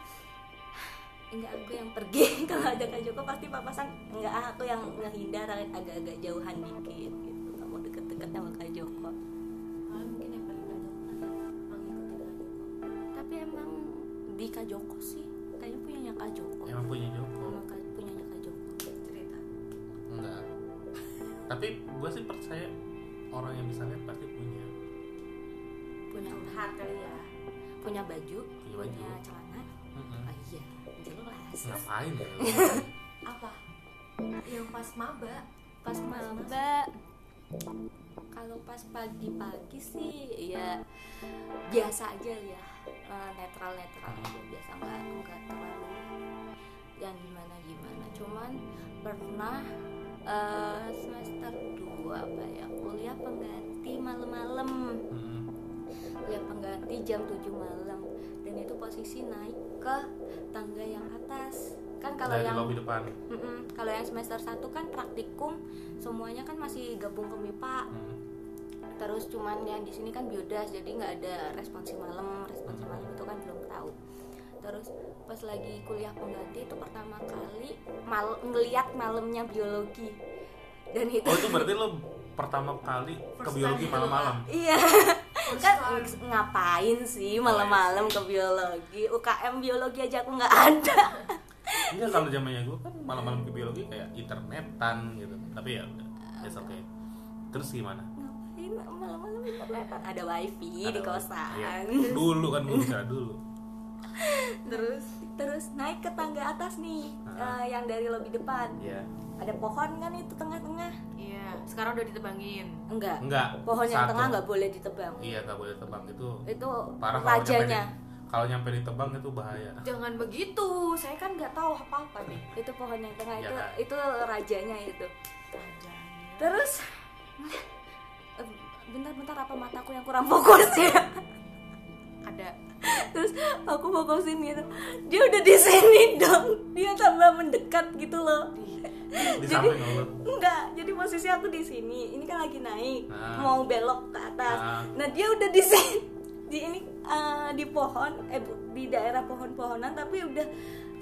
[SIGHS] enggak aku yang pergi. [LAUGHS] Kalau ada kak Joko pasti papasan enggak ah, aku yang ngehindar agak-agak jauhan dikit gitu. Nggak mau deket-deket sama kak Joko. Ah, mungkin yang paling Kak Joko tapi emang di kak Joko sih kayaknya punyanya kak Joko. Emang punya Joko? Emang Kak- punyanya kak Joko. Cerita. Enggak. Tapi gue sih percaya orang yang bisa lihat pasti punya. Punya kali ya punya baju Punya baju. punya celana oh iya jelas ngapain ya? [LAUGHS] Apa? Yang pas maba. Pas maba. kalau pas pagi-pagi sih ya biasa aja ya. Netral netral aja. Biasa nggak nggak terlalu yang gimana gimana cuman pernah eh, semester 2 apa ya kuliah pengganti malam-malam. Mm-mm. Kuliah pengganti jam 7 malam dan itu posisi naik ke tangga yang atas kan kalau yang lobby depan Mm-mm. Kalau yang semester 1 kan praktikum semuanya kan masih gabung ke MIPA. Mm. Terus cuman yang di sini kan biodas jadi nggak ada responsi malam. Responsi malam itu kan belum tahu. Terus pas lagi kuliah pengganti itu pertama kali mal ngeliat malamnya biologi. Dan itu oh itu berarti lo pertama kali ke biologi time malam-malam iya kan time. ngapain sih malam-malam ke biologi? UKM biologi aja aku nggak ada. [LAUGHS] Enggak kalau zamannya gue kan malam-malam ke biologi kayak internetan gitu. Tapi ya udah it's okay terus gimana? Ngapain malam-malam internetan ada wifi di Ada- kosan. Iya. dulu kan gue dulu. [LAUGHS] Terus terus naik ke tangga atas nih Ah. eh, yang dari lobi depan. Ya ada pohon kan itu tengah-tengah? Iya. Sekarang udah ditebangin? Enggak. Enggak. Pohon yang satu. tengah nggak boleh ditebang. Iya nggak boleh tebang itu itu parah kalau nyampe rajanya. di- kalau nyampe ditebang itu bahaya. Jangan begitu. Saya kan nggak tahu apa apa nih. Itu pohon yang tengah. Iya itu kan? itu rajanya itu. Rajanya. Terus [LAUGHS] eh, bentar-bentar apa mataku yang kurang fokus ya [LAUGHS] ada. [LAUGHS] Terus aku fokusin gitu. Dia udah di sini dong. Dia tambah mendekat gitu loh. Di Jadi- enggak. Jadi posisi aku di sini. Ini kan lagi naik. Ah. mau belok ke atas. Ah. nah dia udah di sini. [LAUGHS] Di ini eh, di pohon eh di daerah pohon-pohonan tapi udah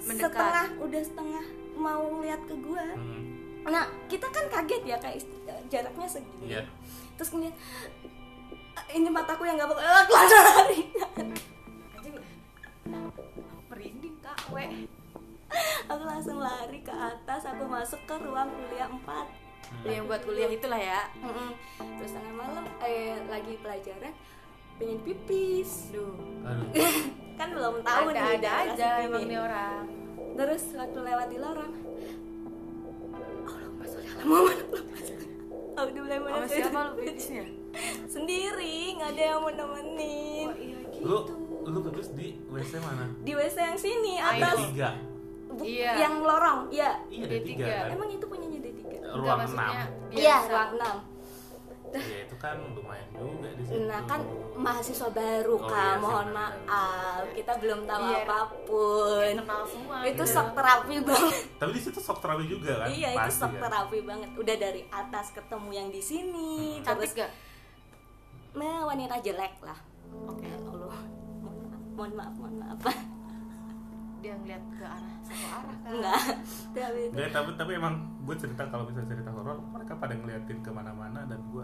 Mendekat. setengah udah setengah mau lihat ke gua. Hmm, nah kita kan kaget ya kayak ist- jaraknya segini. Iya. Terus kemudian "Eh, ini mataku yang nggak bakal langsung lari anjing. Merinding kak we. Aku langsung lari ke atas aku masuk ke ruang kuliah 4 yang buat kuliah itulah ya. Mm-mm. terus tengah malam eh lagi pelajaran pengen pipis. Duh, [LAUGHS] kan belum tahu ada nih ada aja emang nih orang. Terus waktu lewat di lorong Allahumma sholli ala Muhammad [LAUGHS] aku udah mulai sama siapa lu pipisnya [LAUGHS] sendiri nggak ada yang mau nemenin oh iya lu gitu lu pipis di WC mana di WC yang sini di atas tiga Iya. yang lorong iya iya D3. di tiga kan emang itu punyanya D3 Enggak, ruang enam iya ruang 6 ya itu kan lumayan juga di situ Nah kan mahasiswa baru Oh, kak, iya mohon benar. maaf kita belum tahu Iya. apa pun. kenal semua Itu gitu. shock terapi banget. tapi di situ sok terapi juga kan iya itu Pasti shock kan? terapi banget. Udah dari atas ketemu yang di sini, Hmm. cantik terus gak nah, wanita jelek lah. Oke, Allah. Mohon maaf, mohon maaf, mohon [LAUGHS] maaf. dia ngeliat ke arah satu arah kan Enggak. Tapi Nggak, tapi tapi emang gue cerita kalau bisa cerita horor mereka pada ngeliatin ke mana-mana dan gue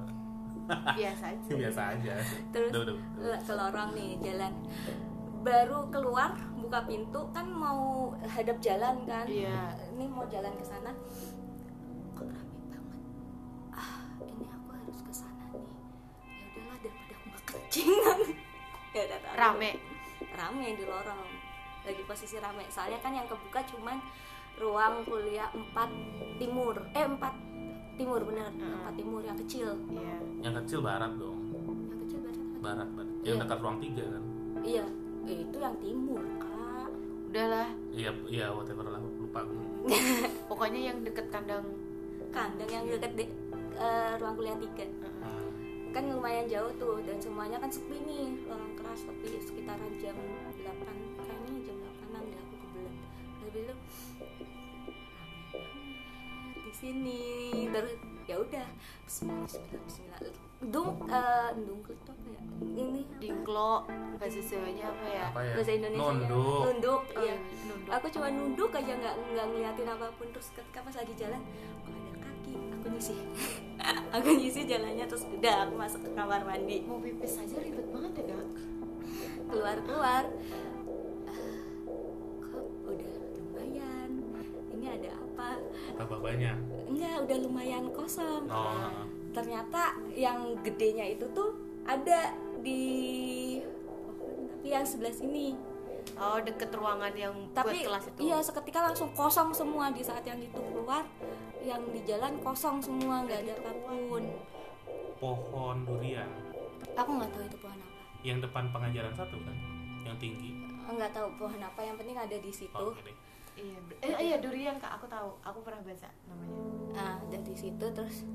[LAUGHS] biasa aja biasa aja terus Udah, udah, udah. le- ke lorong nih jalan baru keluar buka pintu kan mau hadap jalan kan Iya. ini mau jalan ke sana kok rame banget ah ini aku kencing [LAUGHS] ya udah rame. Rame di lorong. Lagi posisi rame. Soalnya kan yang kebuka cuman ruang kuliah 4 timur. Eh 4 timur bener. Empat timur yang kecil. Iya. Yang kecil barat dong. Yang kecil apa? barat barat. Yang Iya. dekat ruang tiga kan? Iya. Eh, itu yang timur kak. Udahlah iya iya whatever lah. Lupa gue pokoknya yang deket kandang. Kandang yang deket di eh, ruang kuliah tiga. Hmm. Kan lumayan jauh tuh dan semuanya kan sepi nih. Lorong keras tapi sekitaran jam 8 kayaknya jam 8an deh aku kebelet. Tapi itu di sini. Terus ya udah Bismillah Bismillah Bismillah dung eh dung itu apa ya? Ini apa? dingklo bahasa Jawanya apa ya? Apa ya? Bahasa Indonesia. Nunduk. Nunduk Oh, nunduk. aku cuma nunduk aja nggak nggak ngeliatin apa pun terus ketika pas lagi jalan aku nyisih. [LAUGHS] Aku nyisih jalannya terus udah aku masuk ke kamar mandi. Mau pipis aja ribet banget ya kak. Keluar keluar kok udah lumayan? Ini ada apa? Apa banyak? Enggak udah lumayan kosong. Oh ternyata yang gedenya itu tuh ada di tapi yang sebelah sini oh deket ruangan yang tapi buat kelas itu. iya seketika langsung kosong semua di saat yang itu. Keluar yang di jalan kosong semua nggak ada apa pun. Pohon durian. Aku nggak tahu itu pohon apa. Yang depan pengajaran satu kan? Yang tinggi? Nggak tahu pohon apa yang penting ada di situ. Oh, iya eh, iya durian kak. Aku tahu. Aku pernah baca namanya. Nah dari situ terus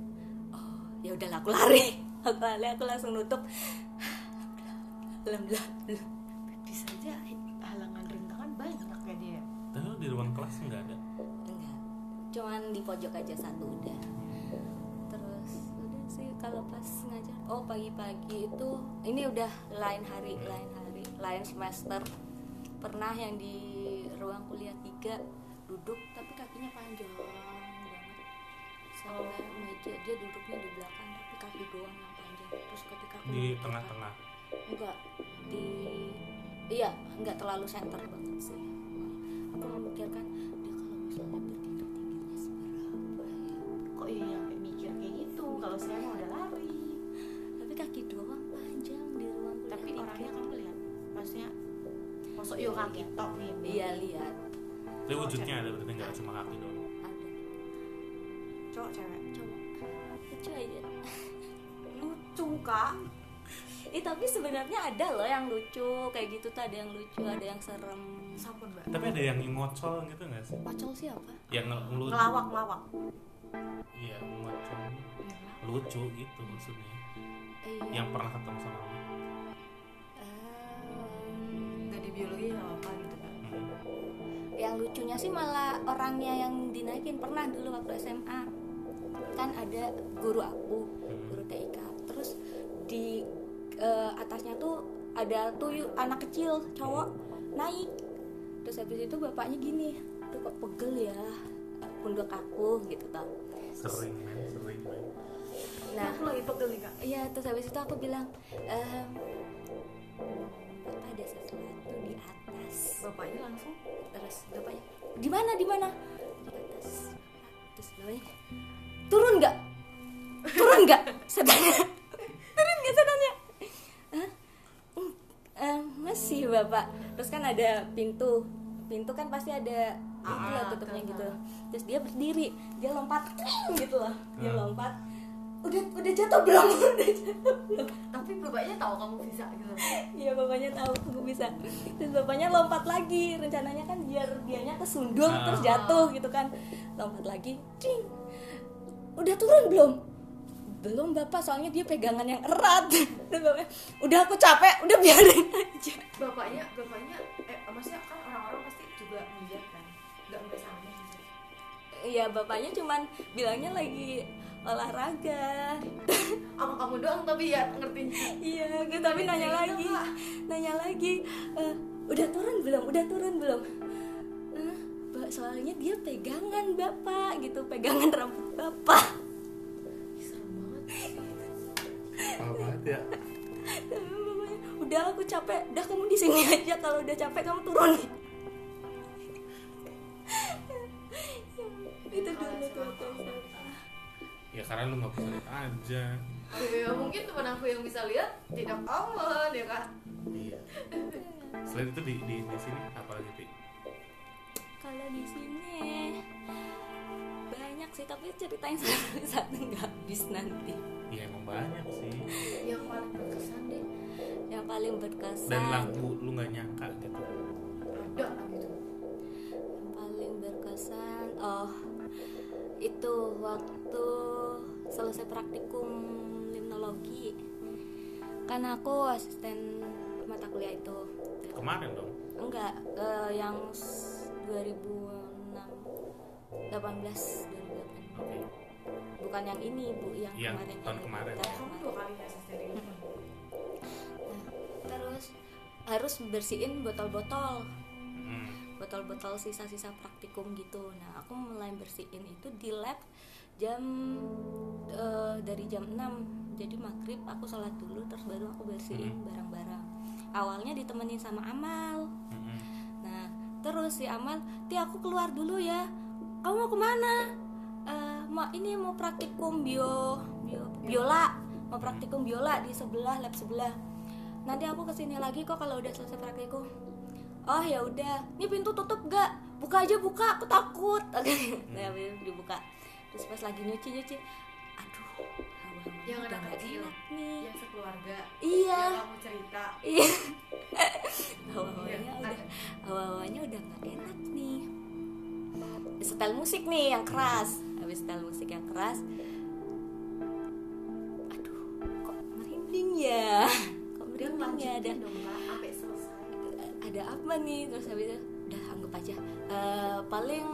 oh ya udahlah aku lari. [LAUGHS] Aku lari aku langsung nutup. [SIGHS] Alhamdulillah pipis aja ruang kelas nggak ada? Enggak cuman di pojok aja satu udah. Terus udah sih kalau pas ngajar. Oh pagi-pagi itu ini udah lain hari lain hari lain semester. Pernah yang di ruang kuliah tiga duduk tapi kakinya panjang banget. Sampai meja dia duduknya di belakang tapi kaki doang yang panjang. Terus ketika aku di tengah-tengah? enggak di iya enggak terlalu center banget sih aku memikirkan dia kalau misalnya berdiri tingginya seberapa ya? Kok iya sampai mikir kayak gitu kalau saya mau udah lari. Tapi kaki doang panjang di ruang kuliah tapi tiga. orangnya kamu lihat maksudnya masuk yuk kaki tok nih. Iya lihat. Tapi wujudnya ada berarti nggak cuma kaki doang? Ada. Cowok cewek? Coba lucu aja lucu kak. [LAUGHS] Eh tapi sebenarnya ada loh yang lucu kayak gitu tuh ada yang lucu ada yang serem sampun mbak. Tapi ada yang ngocol gitu nggak sih? Pacol siapa? Yang ngel- ngelucu. Ngelawak ngelawak. Iya ngocol. Lucu gitu maksudnya. Eh, yang pernah ketemu sama kamu? Di biologi nggak apa gitu kan Hmm. yang lucunya sih malah orangnya yang dinaikin. Pernah dulu waktu SMA kan ada guru aku guru TIK terus di eh, atasnya tuh ada tuyul anak kecil cowok naik terus habis itu bapaknya gini tuh kok pegel ya? Pundak aku gitu tau. Sering men sering men. Nah aku lagi pegel nih kak. iya terus habis itu aku bilang ehm, bapak ada sesuatu di atas. Bapaknya langsung? Terus bapaknya di mana di mana? Di atas. Terus bapaknya turun nggak? Turun nggak? [LAUGHS] Setannya turun nggak? "Hmm, eh, masih bapak. Terus kan ada pintu pintu kan pasti ada itu lah Ah, tutupnya gitu terus dia berdiri dia lompat kring gitu loh dia lompat udah udah jatuh belum [LAUGHS] udah jatuh belum tapi bapaknya tahu kamu bisa gitu Iya bapaknya tahu aku bisa. Terus bapaknya lompat lagi. Rencananya kan biar dianya kesundul Ah. terus jatuh gitu kan. Lompat lagi. Cing. Udah turun belum? Belum bapak soalnya dia pegangan yang erat. [LAUGHS] Terus bapaknya, udah aku capek, udah biarin aja. bapaknya bapaknya eh maksudnya kan Iya bapaknya cuman bilangnya lagi olahraga. sama kamu doang tapi ya ngertinya iya, gitu, tapi nanya Cerita, lagi, Kak. nanya lagi, "Eh, udah turun belum? Udah turun belum? "Eh, Mbak, soalnya dia pegangan bapak gitu, pegangan rambut bapak. Banget ya Tapi [LAUGHS] bapaknya, udah aku capek udah kamu di sini aja kalau udah capek kamu turun itu dulu tuh ya karena lu nggak bisa lihat aja. Ya mungkin teman aku yang bisa lihat tidak aman ya kak. Iya. Selain itu di di, di sini apa lagi Pi? kalau di sini banyak sih tapi ceritain [LAUGHS] satu satu nggak habis nanti. Ya emang banyak sih. Yang paling berkesan deh. Yang paling berkesan. Dan lagu lu nggak nyangka gitu. Ada gitu. Yang paling berkesan oh itu waktu selesai praktikum limnologi. Kan aku asisten mata kuliah itu. Kemarin dong? Enggak eh, yang s- 2006 18 2008 oke. Bukan yang ini bu yang, Yang kemarin tahun yang kemarin. tahun kamu dua kali asisten ini. Nah, terus harus bersihin botol-botol. Botol-botol sisa-sisa praktikum gitu. Nah, aku mulai bersihin itu di lab jam eh, dari jam 6. Jadi maghrib aku sholat dulu terus baru aku bersihin Hmm. barang-barang. Awalnya ditemenin sama Amal. Mm-mm. Nah, terus si Amal, "Ti aku keluar dulu ya. Kamu mau ke mana?" "Eh, mau ini mau praktikum bio bio biola. Mau praktikum biola di sebelah lab sebelah. Nanti aku ke sini lagi kok kalau udah selesai praktikum. Oh ya udah, ini pintu tutup gak? Buka aja buka, aku takut. [LAUGHS] nah, habis itu dibuka. Terus pas lagi nyuci nyuci, aduh, yang udah kecil enak nih. yang sekeluarga Iya. yang kamu cerita Iya. [LAUGHS] Hawa-hawanya Iya, udah hawa-hawanya udah nggak enak nih. Setel musik nih yang keras. Habis setel musik yang keras. Aduh, kok merinding ya? Kok merinding ya ada lanjutin dong apa nih? Terus habis itu udah anggap aja. Eh, paling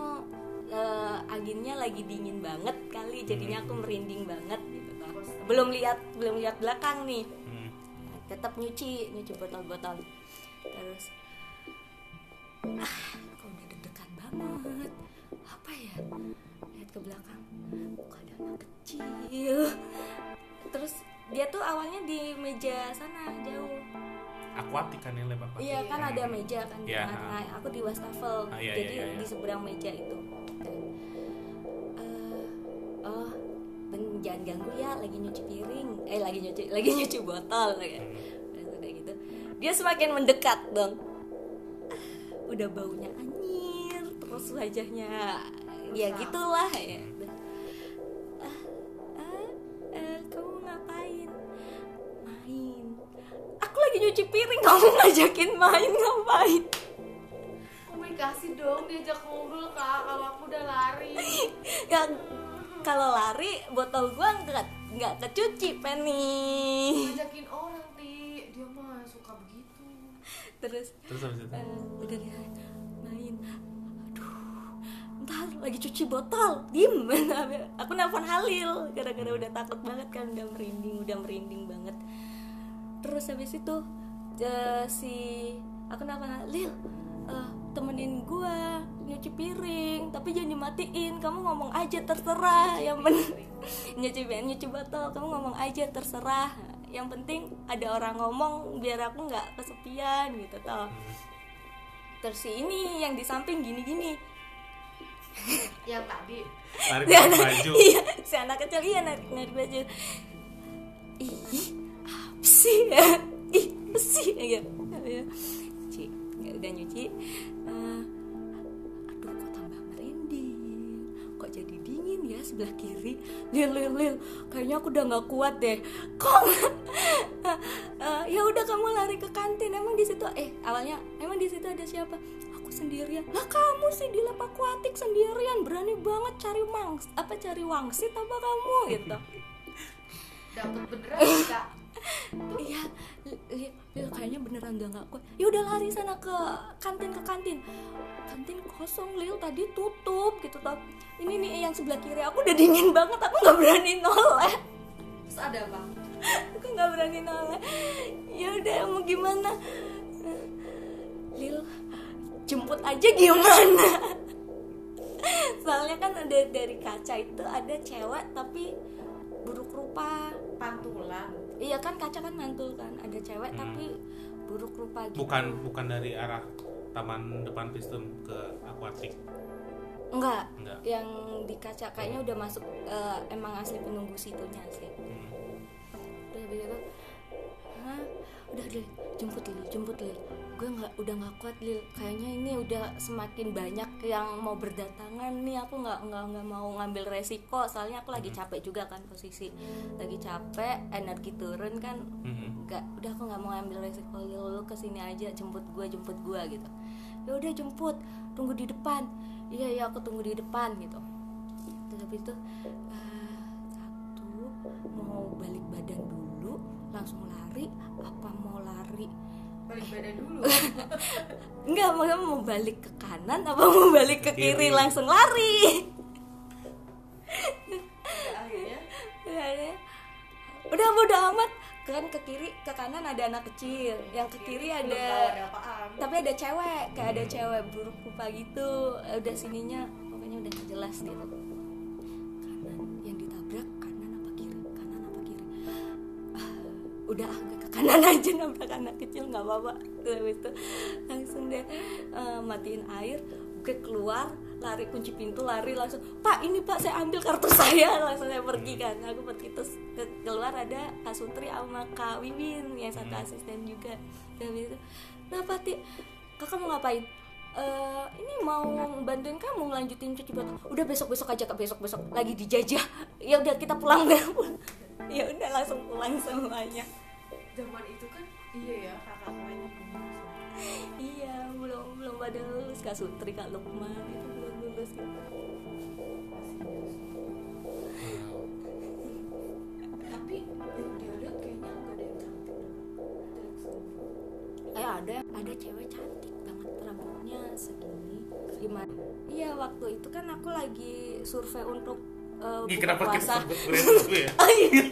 eh, anginnya lagi dingin banget kali jadinya aku merinding banget gitu kan. Belum lihat belum lihat belakang nih. Hmm. tetap nyuci nyuci botol-botol. Terus ah kok udah deg-degan banget? Apa ya? Lihat ke belakang kok ada anak kecil? Terus dia tuh awalnya di meja sana jauh akuatik kan yang lebar iya kan ada meja kan di Iya, tengah-tengah aku di wastafel. Ah, iya, jadi iya, iya, iya. di seberang meja itu. Eh, oh ben, jangan ganggu ya lagi nyuci piring. Eh lagi nyuci [LAUGHS] lagi nyuci botol kayak udah gitu. Dia semakin mendekat dong udah baunya anyir terus wajahnya ya gitulah ya. Ah, ah, eh, kamu ngapain lagi nyuci piring kamu ngajakin main ngapain? Komunikasi dong diajak ngobrol kak. Kalau aku udah lari. Ya kalau lari botol gua nggak nggak kecuci Penny. Ngajakin orang ti. Dia mah suka begitu. Terus terus habis itu? eh, udah deh main. Aduh ntar lagi cuci botol. Diem. [LAUGHS] Aku nelfon Halil gara-gara udah takut banget kan udah merinding udah merinding banget terus habis itu eh, si aku nelfon Halil eh, temenin gua nyuci piring tapi jangan dimatiin kamu ngomong aja terserah yang penting [LAUGHS] nyuci nyuci botol kamu ngomong aja terserah. Yang penting ada orang ngomong biar aku nggak kesepian gitu toh. Terus si ini yang di samping gini-gini. [LAUGHS] Yang tadi tarik si anak, baju. [LAUGHS] iya si anak kecil iya narik narik baju. Ih sih? Ya [LAUGHS] ih sih ya. Ya. Ci, ya udah nyuci. Eh, aduh kok tambah merinding. Kok jadi dingin ya sebelah kiri? Lil lil lil kayaknya aku udah nggak kuat deh. Kok? [LAUGHS] Eh, ya udah kamu lari ke kantin. Emang di situ eh awalnya emang di situ ada siapa? Aku sendirian. Lah kamu sih di lap akuatik sendirian. Berani banget cari mangs apa cari wangsit apa kamu gitu. Dapat beneran kak iya li- li- kayaknya beneran nggak kuat. Ya udah lari sana ke kantin ke kantin. Kantin kosong lil tadi tutup gitu toh. Ini nih yang sebelah kiri. Aku udah dingin banget aku nggak berani noleh. Terus ada apa? Aku nggak berani noleh. Ya udah mau gimana? Lil jemput aja gimana? Soalnya kan ada dari kaca itu ada cewek tapi buruk rupa. Pantulan iya kan kaca kan mantul kan ada cewek Hmm. tapi buruk rupa gitu. Bukan bukan dari arah taman depan Piston ke akuatik? Enggak. Enggak. Yang di kaca kayaknya udah masuk eh, emang asli penunggu situnya sih. Hmm. udah begitu Hah? udah Lil jemput Lil jemput Lil gue nggak udah nggak kuat Lil. Kayaknya ini udah semakin banyak yang mau berdatangan nih. Aku nggak nggak nggak mau ngambil resiko. Soalnya aku lagi capek juga kan posisi. Lagi capek energi turun kan. Nggak udah aku nggak mau ngambil resiko Lil. Lu ke sini aja jemput gue jemput gue gitu. Ya udah jemput. Tunggu di depan. Iya iya aku tunggu di depan gitu. Terus habis itu eh, satu mau balik badan dulu langsung lari. Apa mau lari balik badan dulu. [LAUGHS] Enggak mau mau balik ke kanan apa mau balik ke Ke kiri kiri. langsung lari? Ya, akhirnya. Udah, udah udah amat. Kan ke kiri ke kanan ada anak kecil. Yang ke kiri belum ada ada tapi ada cewek kayak ada cewek buruk rupa gitu. Eh, udah sininya pokoknya udah jelas gitu udah ah gue ke kanan [LAUGHS] aja nabrak anak kecil nggak apa-apa. Terus itu langsung deh eh, matiin air gue keluar lari kunci pintu lari langsung pak ini pak saya ambil kartu [LAUGHS] saya. Langsung saya pergi kan. Aku pergi terus ke- keluar ada Kak Sutri sama Kak Wiwin yang satu asisten juga. Dan itu nah Pati kakak mau ngapain? "Eh, ini mau bantuin kamu ngelanjutin cuci botol. Udah besok besok aja kak besok besok lagi dijajah. Ya udah kita pulang. [LAUGHS] Pulang ya udah langsung pulang semuanya. Zaman itu kan iya ya kakak kakaknya iya belum belum pada lulus. Kak Sutri kak Lukman itu belum lulus. Gitu tapi yang dia lihat kayaknya nggak ada yang cantik. Eh ada. Ada cewek cantik banget rambutnya segini. Gimana? Iya waktu itu kan aku lagi survei untuk uh, Ih, buka kenapa kita puasa. sebut brand dulu [LAUGHS] ya? Oh, iya. [LAUGHS]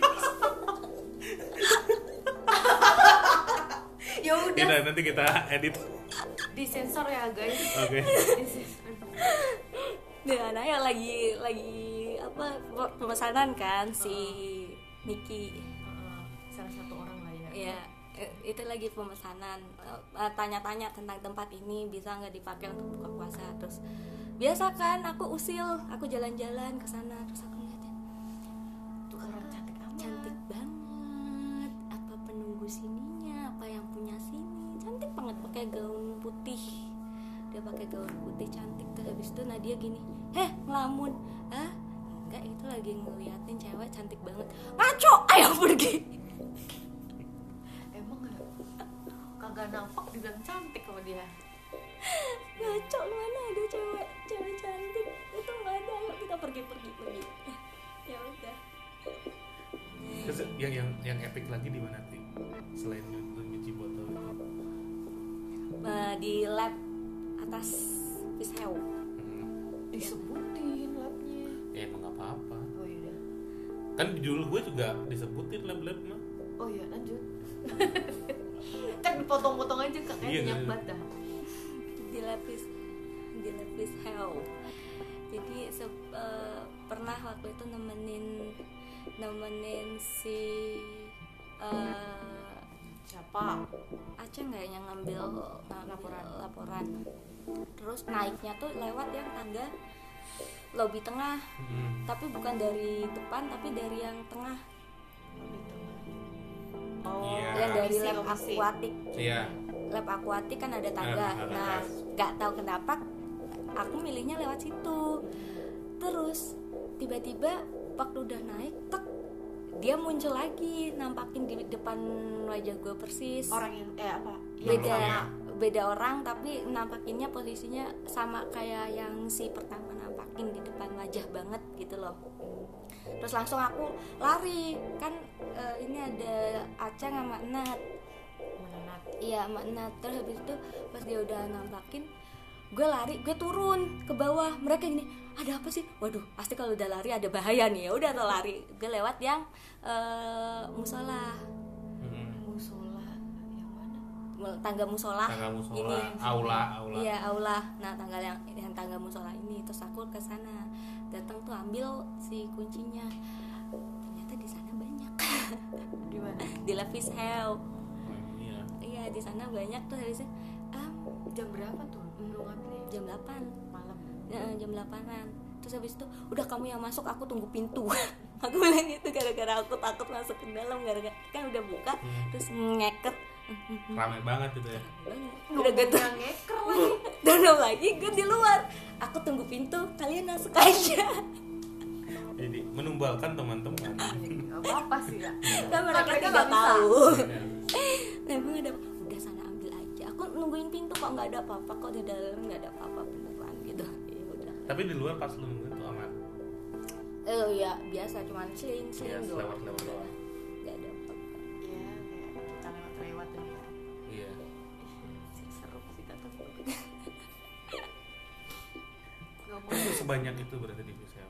ya udah. Tidak, nanti kita edit. Disensor ya guys. Oke. Disensor. Nah, nah yang lagi lagi apa pemesanan kan si Niki. Salah satu orang lah ya. Ya eh, itu lagi pemesanan. Eh, tanya-tanya tentang tempat ini bisa nggak dipakai untuk buka puasa? Terus biasa kan aku usil aku jalan-jalan ke sana terus aku ngeliatin tuh orang cantik amat cantik banget. Apa penunggu sininya? Apa yang punya sini? Cantik banget pakai gaun putih. Dia pakai gaun putih cantik terus habis itu Nadia gini heh ngelamun. Ah enggak itu lagi ngeliatin cewek cantik banget. Ngaco ayo pergi. Emang kagak nampak dibilang cantik sama dia ngaco mana ada cewek cewek cantik. Itu nggak ada. Ayo kita pergi pergi pergi. Ya udah. Terus yang yang yang epic lagi di mana sih selain lu nyuci botol itu? Eh, di lab atas Pisau Hmm. disebutin labnya. Ya emang nggak apa-apa. Oh iya kan dulu gue juga disebutin lab-lab mah. Oh iya lanjut. [LAUGHS] Kan dipotong-potong aja kak Iya, kayak minyak kan. bat dah di lapis di lapis hell jadi se- eh, pernah waktu itu nemenin nemenin si eh, siapa? Aceh nggak yang ngambil ngambil Laporan. laporan. Terus naiknya tuh lewat yang tangga lobi tengah. Hmm. tapi bukan dari depan tapi dari yang tengah. Oh Iya. yang dari lab akuatik iya lab akuatik kan ada tangga. Ada tangga nah atas. nggak tahu kenapa aku milihnya lewat situ. Terus tiba-tiba waktu udah naik tek dia muncul lagi nampakin di depan wajah gue persis. Orang yang eh apa? Yang beda sama. beda orang tapi nampakinnya posisinya sama kayak yang si pertama nampakin di depan wajah banget gitu loh. Terus langsung aku lari. Kan eh, ini ada Aceh sama Nat iya Nat terus habis itu pas dia udah nampakin gue lari gue turun ke bawah. Mereka gini ada apa sih? Waduh pasti kalau udah lari ada bahaya nih ya. Udah tuh lari gue lewat yang eh, musola. Hmm. musola yang mana? Tangga musola. Tangga musola ini aula aula. Iya aula. Nah tangga yang yang tangga musola ini. Terus aku ke sana. Datang tuh ambil si kuncinya. Ternyata di sana banyak. Di mana? [LAUGHS] Di fish hell iya di sana banyak tuh harusnya. Ah, jam berapa tuh? Ngambilnya? jam 8 malam. Ya, jam 8an terus habis itu udah kamu yang masuk aku tunggu pintu. [LAUGHS] Aku bilang gitu gara-gara aku takut masuk ke dalam gara-gara kan udah buka Hmm. terus ngeket. Ramai banget gitu ya. Udah gitu. ngeker [LAUGHS] lagi. Dan lagi gue di luar. Aku tunggu pintu kalian masuk aja. Jadi menumbalkan teman-teman. Gak apa-apa sih ya kan mereka mereka tidak nggak tahu. Iya. nah, ada aku nungguin pintu kok nggak ada apa-apa kok di dalam nggak ada apa-apa beneran gitu. [LAUGHS] Ya udah. Tapi di luar pas lu nungguin tuh aman? Eh ya biasa cuman ya sling doang. lewat-lewat doang sebanyak itu berarti di Visel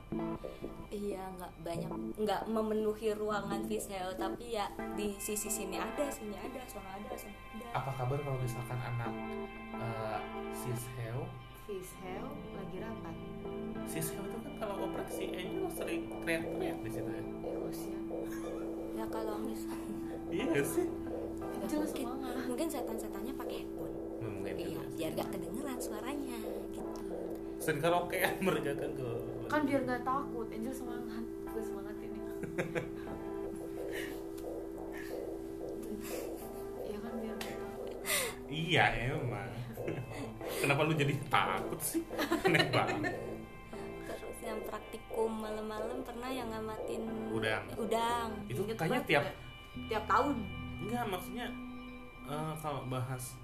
Iya nggak banyak nggak memenuhi ruangan visual tapi ya di sisi sini ada sini ada sana ada sana ada. Apa kabar kalau misalkan anak uh, Fish hell lagi rapat. Sisheo itu kan kalau operasi Angel sering teriak-teriak di situ ya? Emosi. Ya kalau misalnya iya sih? Jelas mungkin mungkin setan-setannya pakai headphone mungkin iya juga sih. biar gak kedengeran suaranya sering karaoke mereka kan ke Kan biar gak takut Angel semangat Gue semangat ini. Iya kan biar gak takut. Iya emang. Kenapa lu jadi takut sih? Aneh banget. Terus yang praktikum malam-malam pernah yang ngamatin Udang. udang itu Inget kayaknya tiap ya. Tiap tahun. Enggak maksudnya eh, kalau bahas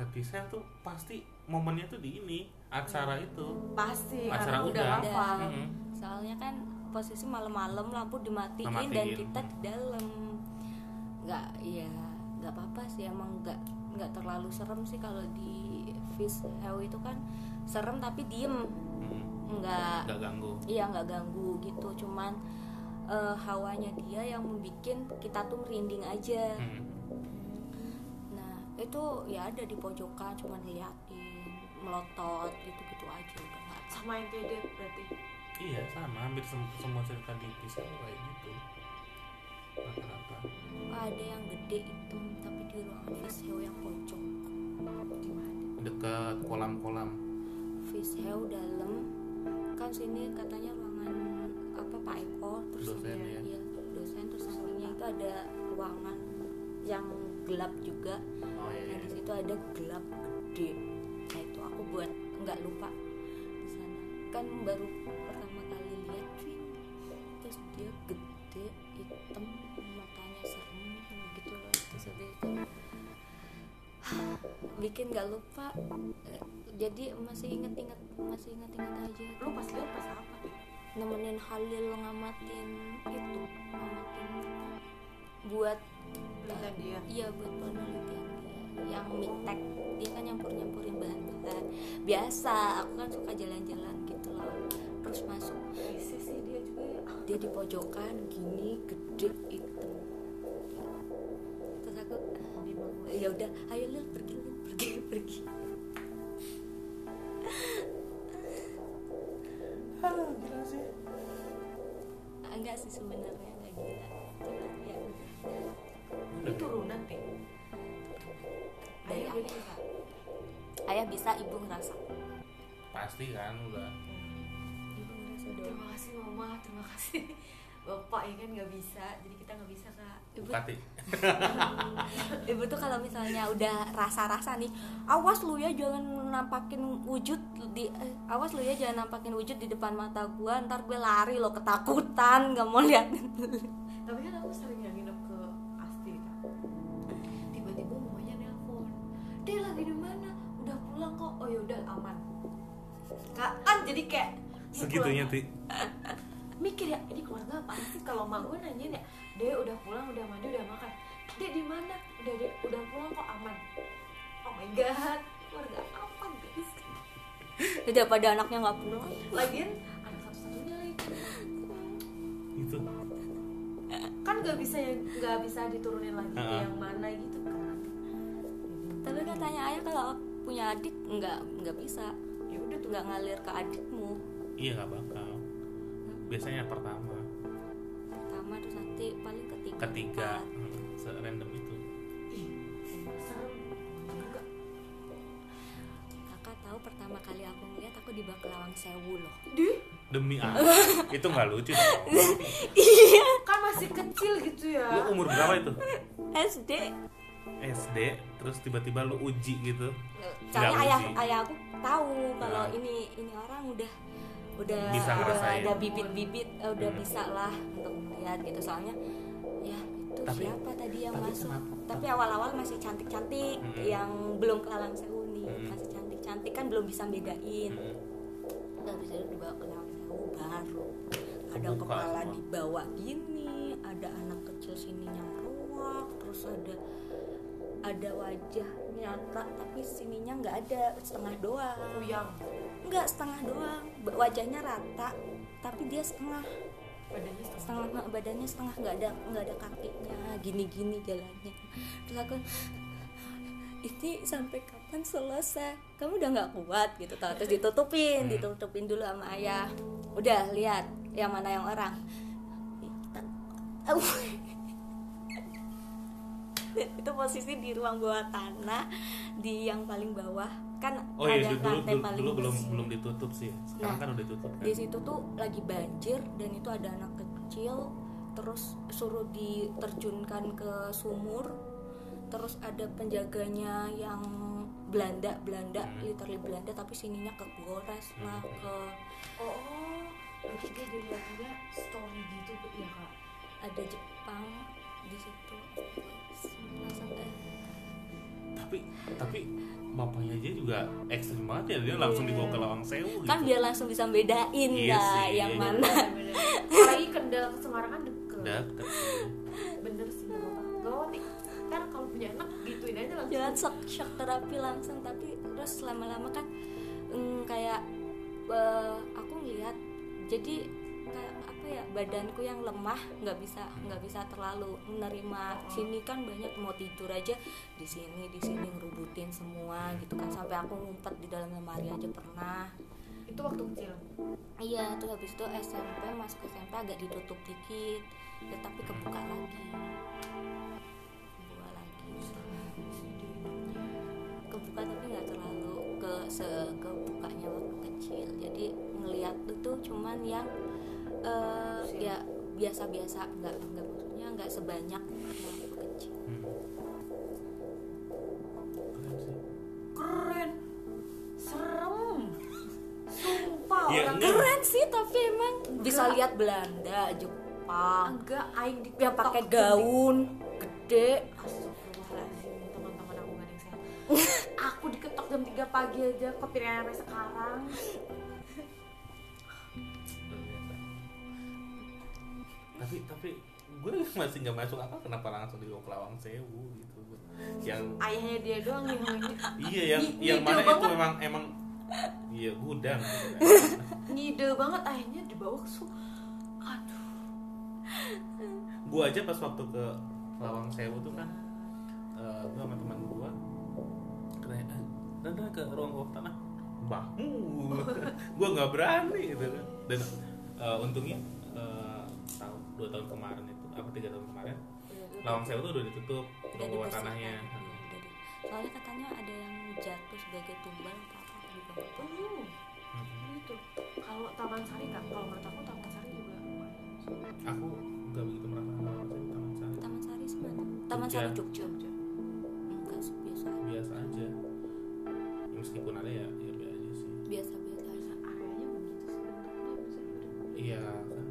happy sale tuh pasti momennya tuh di ini acara itu. Pasti Acara karena udah. hafal. Mm-mm. soalnya kan posisi malam-malam lampu dimatiin, Dimatiin. dan kita di dalam. Nggak ya nggak apa-apa sih emang nggak nggak terlalu serem sih kalau di fish hell itu kan serem tapi diem. Nggak nggak ganggu. Iya nggak ganggu gitu cuman eh, hawanya dia yang membuat kita tuh merinding aja. Mm. nah itu ya ada di pojokan cuman liatin melotot gitu-gitu aja udah nggak apa Sama yang kayak dia berarti? Iya sama. Hampir sem- semua cerita di pisau kayak gitu. Rata-rata. Ada yang gede itu tapi di ruangan fish hell yang pojok Gimana? dekat kolam-kolam. Fish hell dalam. Kan sini katanya ruangan apa Pak Eko? Terus Dosen ada- ya? iya, dosen terus sampingnya itu ada ruangan yang gelap juga. Oh iya, nah iya. di situ ada gelap gede. nah aku buat nggak lupa di sana. Kan baru pertama kali lihat cuy. Terus dia gede hitam matanya serem gitu loh. Terus habis itu [SIGHS] bikin nggak lupa. Jadi masih inget-inget masih inget-inget aja. Lu pas lihat pas apa? Tuh? nemenin Halil ngamatin itu ngamatin buat dia. Iya buat penelitian yang mitek dia kan nyampur nyampurin bahan-bahan. Biasa aku kan suka jalan-jalan gitu loh. Terus masuk. Sih dia juga ya. Dia di pojokan gini gede itu terus aku ya udah ayo Lil pergi Lil pergi [LAUGHS] pergi. Halo, gila sih. enggak sih sebenarnya Pasti kan udah. Terima kasih mama, terima kasih. Bapak ya kan nggak bisa, jadi kita nggak bisa kak. Ibu Bukati. [LAUGHS] ibu tuh kalau misalnya udah rasa-rasa nih awas lu ya jangan nampakin wujud di eh, awas lu ya jangan nampakin wujud di depan mata gua. Ntar gue lari lo ketakutan. Nggak mau lihat. [LAUGHS] Tapi kan aku sering yang nginep ke Asti Kak. Tiba-tiba mamanya nelpon. Dia lagi di mana? Udah pulang kok. Oh yaudah aman Kak, kan jadi kayak Segitunya. Ti. mikir ya ini keluarga apa sih? Kalau mak gue nanyain ya dia udah pulang udah mandi udah makan? Dia di mana? Udah dia udah pulang kok aman. Oh my god keluarga apa guys? Daripada anaknya nggak pulang? Lagian anak satu-satunya lagi. Itu. kan nggak bisa ya nggak bisa diturunin lagi Ha-ha. yang mana gitu kan. Tapi katanya ayah kalau punya adik nggak nggak bisa tuh nggak ngalir ke adikmu. Iya nggak bakal. Biasanya pertama, pertama terus nanti paling ketiga ketiga. Hmm. random itu. Ih serem enggak kakak tahu pertama kali aku ngeliat aku di Baklawang Sewu loh. Deh demi apa? [LAUGHS] Itu nggak lucu iya. Kan masih kecil gitu ya. Lu umur berapa itu? [LAUGHS] SD SD terus tiba-tiba lu uji gitu soalnya Nggak ayah uji. ayah aku tahu kalau Nah. ini ini orang udah udah Bisa udah ada bibit-bibit eh, udah Hmm. bisa lah untuk melihat gitu soalnya ya itu Tapi- siapa tadi yang tapi masuk kenapa? tapi awal-awal masih cantik-cantik Hmm. yang belum ke Lawang Sewu nih Hmm. masih cantik-cantik kan belum bisa bedain Mm-mm. nggak bisa dibawa ke Lawang Sewu baru ada Kebuka kepala semua. dibawa gini ada anak kecil sininya meruak terus ada ada wajah nyata tapi sininya nggak ada setengah doang. Kuyang? Nggak setengah doang. Wajahnya rata tapi dia setengah. Badannya setengah. Setengah badannya setengah nggak ada nggak ada kakinya gini-gini jalannya. Terus aku ini sampai kapan selesai? Kamu udah nggak kuat? Gitu tau. Terus ditutupin Hmm. ditutupin dulu sama ayah. Udah lihat yang mana yang orang. Kita-. [LAUGHS] itu posisi di ruang bawah tanah di yang paling bawah. Kan oh iya ada dulu, lantai dulu, paling dulu belum besi. belum ditutup sih. Sekarang Nah, kan udah ditutup kan. di situ tuh lagi banjir dan itu ada anak kecil terus suruh diterjunkan ke sumur terus ada penjaganya yang Belanda Belanda Hmm. literally Belanda tapi sininya ke Goras lah ke oh berarti dia dilihatnya story gitu ya kak? Ada Jepang di situ tapi tapi bapaknya aja juga ekstrim banget ya dia langsung dibawa ke Lawang Sewu gitu. kan biar langsung bisa bedain Iya lah sih. yang mana. Bener-bener. apalagi Kendal ke Semarang kan deket. Bener sih gak apa nih kan kalau punya anak gituin aja langsung. Jalan shock, shock terapi langsung tapi terus lama-lama kan mm, kayak eh, aku ngeliat jadi ya badanku yang lemah nggak bisa nggak bisa terlalu menerima. Sini kan banyak mau tidur aja di sini di sini ngerubutin semua gitu kan. Sampai aku ngumpet di dalam lemari aja pernah. Itu waktu kecil? Iya tuh habis itu SMP masuk SMP agak ditutup dikit. Ya tapi kebuka lagi. Kebuka lagi. Kebuka tapi nggak terlalu ke se kebukanya waktu kecil. Jadi ngelihat itu cuman yang eh, ya biasa-biasa nggak nggak maksudnya nggak sebanyak waktu kecil. Hmm. Keren serem. Sumpah Iya, orang enggak. keren sih tapi emang bisa Enggak. lihat Belanda Jepang. Enggak aing di yang pakai gaun gede. Astagfirullahaladzim teman-teman aku gak ada yang sehat. Aku diketok jam 3 pagi aja kepikiran sampai sekarang tapi tapi gue [LAUGHS] masih nggak masuk apa kenapa langsung ke Lawang Sewu gitu. Yang ayahnya dia doang yang iya yang Nyi- yang mana itu banget. memang emang iya gudang. Ngide banget ayahnya dibawa ke su aduh. Gue aja pas waktu ke Lawang Sewu tuh kan eh gue sama teman gue kayak "Ah, dan ke ruang bawah tanah. Bahu [LAUGHS] gue nggak berani gitu kan. Dan eh, untungnya eh, dua tahun kemarin itu apa tiga tahun kemarin Lawang Sewu tuh udah ditutup udah tanahnya Iya, soalnya katanya ada yang jatuh sebagai tumbal atau apa aku juga lupa. oh Mhm. itu kalau taman sari kak kalau menurut aku taman sari juga aku nggak begitu merasa Taman Sari Taman Sari semana? Taman Jogja. Sari Jogja. Enggak sih, biasa aja. biasa aja Ya, meskipun ada ya ya biasa aja sih Biasa-biasa aja. areanya begitu sih iya kan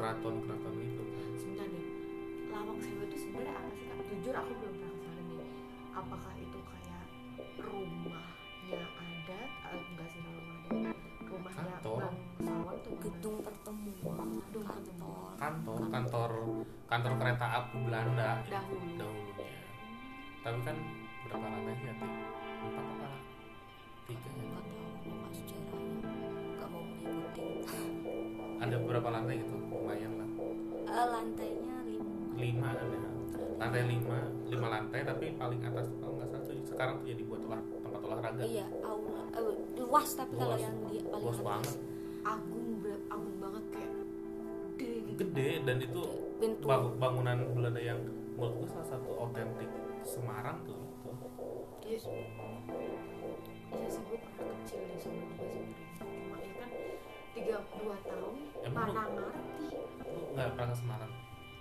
dulu keraton keraton gitu sebentar deh lawang sewu itu sebenarnya apa sih kak jujur aku belum pernah ke sana nih apakah itu kayak rumahnya adat eh, enggak sih kalau rumah adat rumahnya Kantor. bangsawan tuh? Gedung pertemuan, Gedung kantor. kantor kantor kantor kereta api Belanda Dahulu. dahulunya tapi kan berapa lantai sih Ati? empat apa ada berapa lantai gitu lumayan lah Eh, lantainya lima. lima ada lantai lima lima lantai tapi paling atas tuh kalau nggak salah tuh sekarang tuh jadi buat olah tempat olahraga Iya, aula eh, luas tapi kalau Luas. yang dia paling luas atas. banget agung agung banget kayak gede gitu dan itu bang- bangunan Belanda yang menurut gue salah satu otentik Semarang tuh itu. iya sih iya sih gue pernah kecil di sana juga sebenarnya ya kan tiga dua tahun Emang lu- ngerti. lu nggak pernah ke Semarang?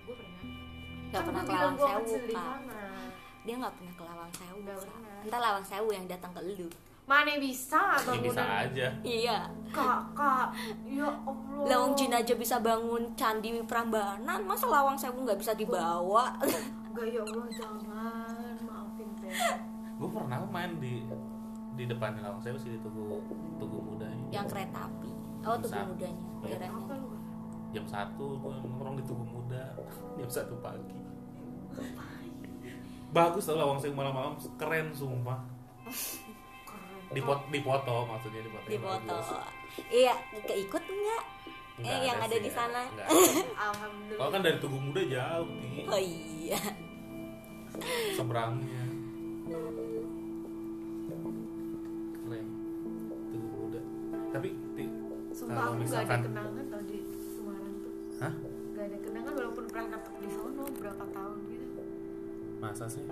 Gue pernah. Nggak Kan pernah ke bilang Lawang gua Sewu, dia nggak pernah ke Lawang Sewu entar Lawang Sewu yang datang ke lu. Mana bisa ya bisa aja. Iya. Kak kak. Ya allah. Lawang Jin aja bisa bangun candi Prambanan. Masa Lawang Sewu nggak bisa dibawa? Gak ya Allah jangan. Maafin Ben gue pernah main di di depan Lawang Sewu sih di Tugu Tugu Muda ini. yang kereta api oh tuh Bisa. mudanya Iya. daerahnya apa lu jam satu gue nongkrong di Tugu Muda. [LAUGHS] Jam satu pagi. Bagus tau Lawang Sewu malam-malam keren sumpah. Keren. Dipot dipoto maksudnya dipoto di yang foto bagus. iya keikut nggak? Nggak eh yang ada sih, di ya. sana [LAUGHS] alhamdulillah. Kalau kan dari Tugu Muda jauh nih oh iya. Seberangnya. Keren. Tugu Muda. Tapi Sumpah kalau aku misalkan gak ada kenangan tau di Semarang tuh Hah? Gak ada kenangan walaupun pernah di sono berapa tahun gitu Masa sih?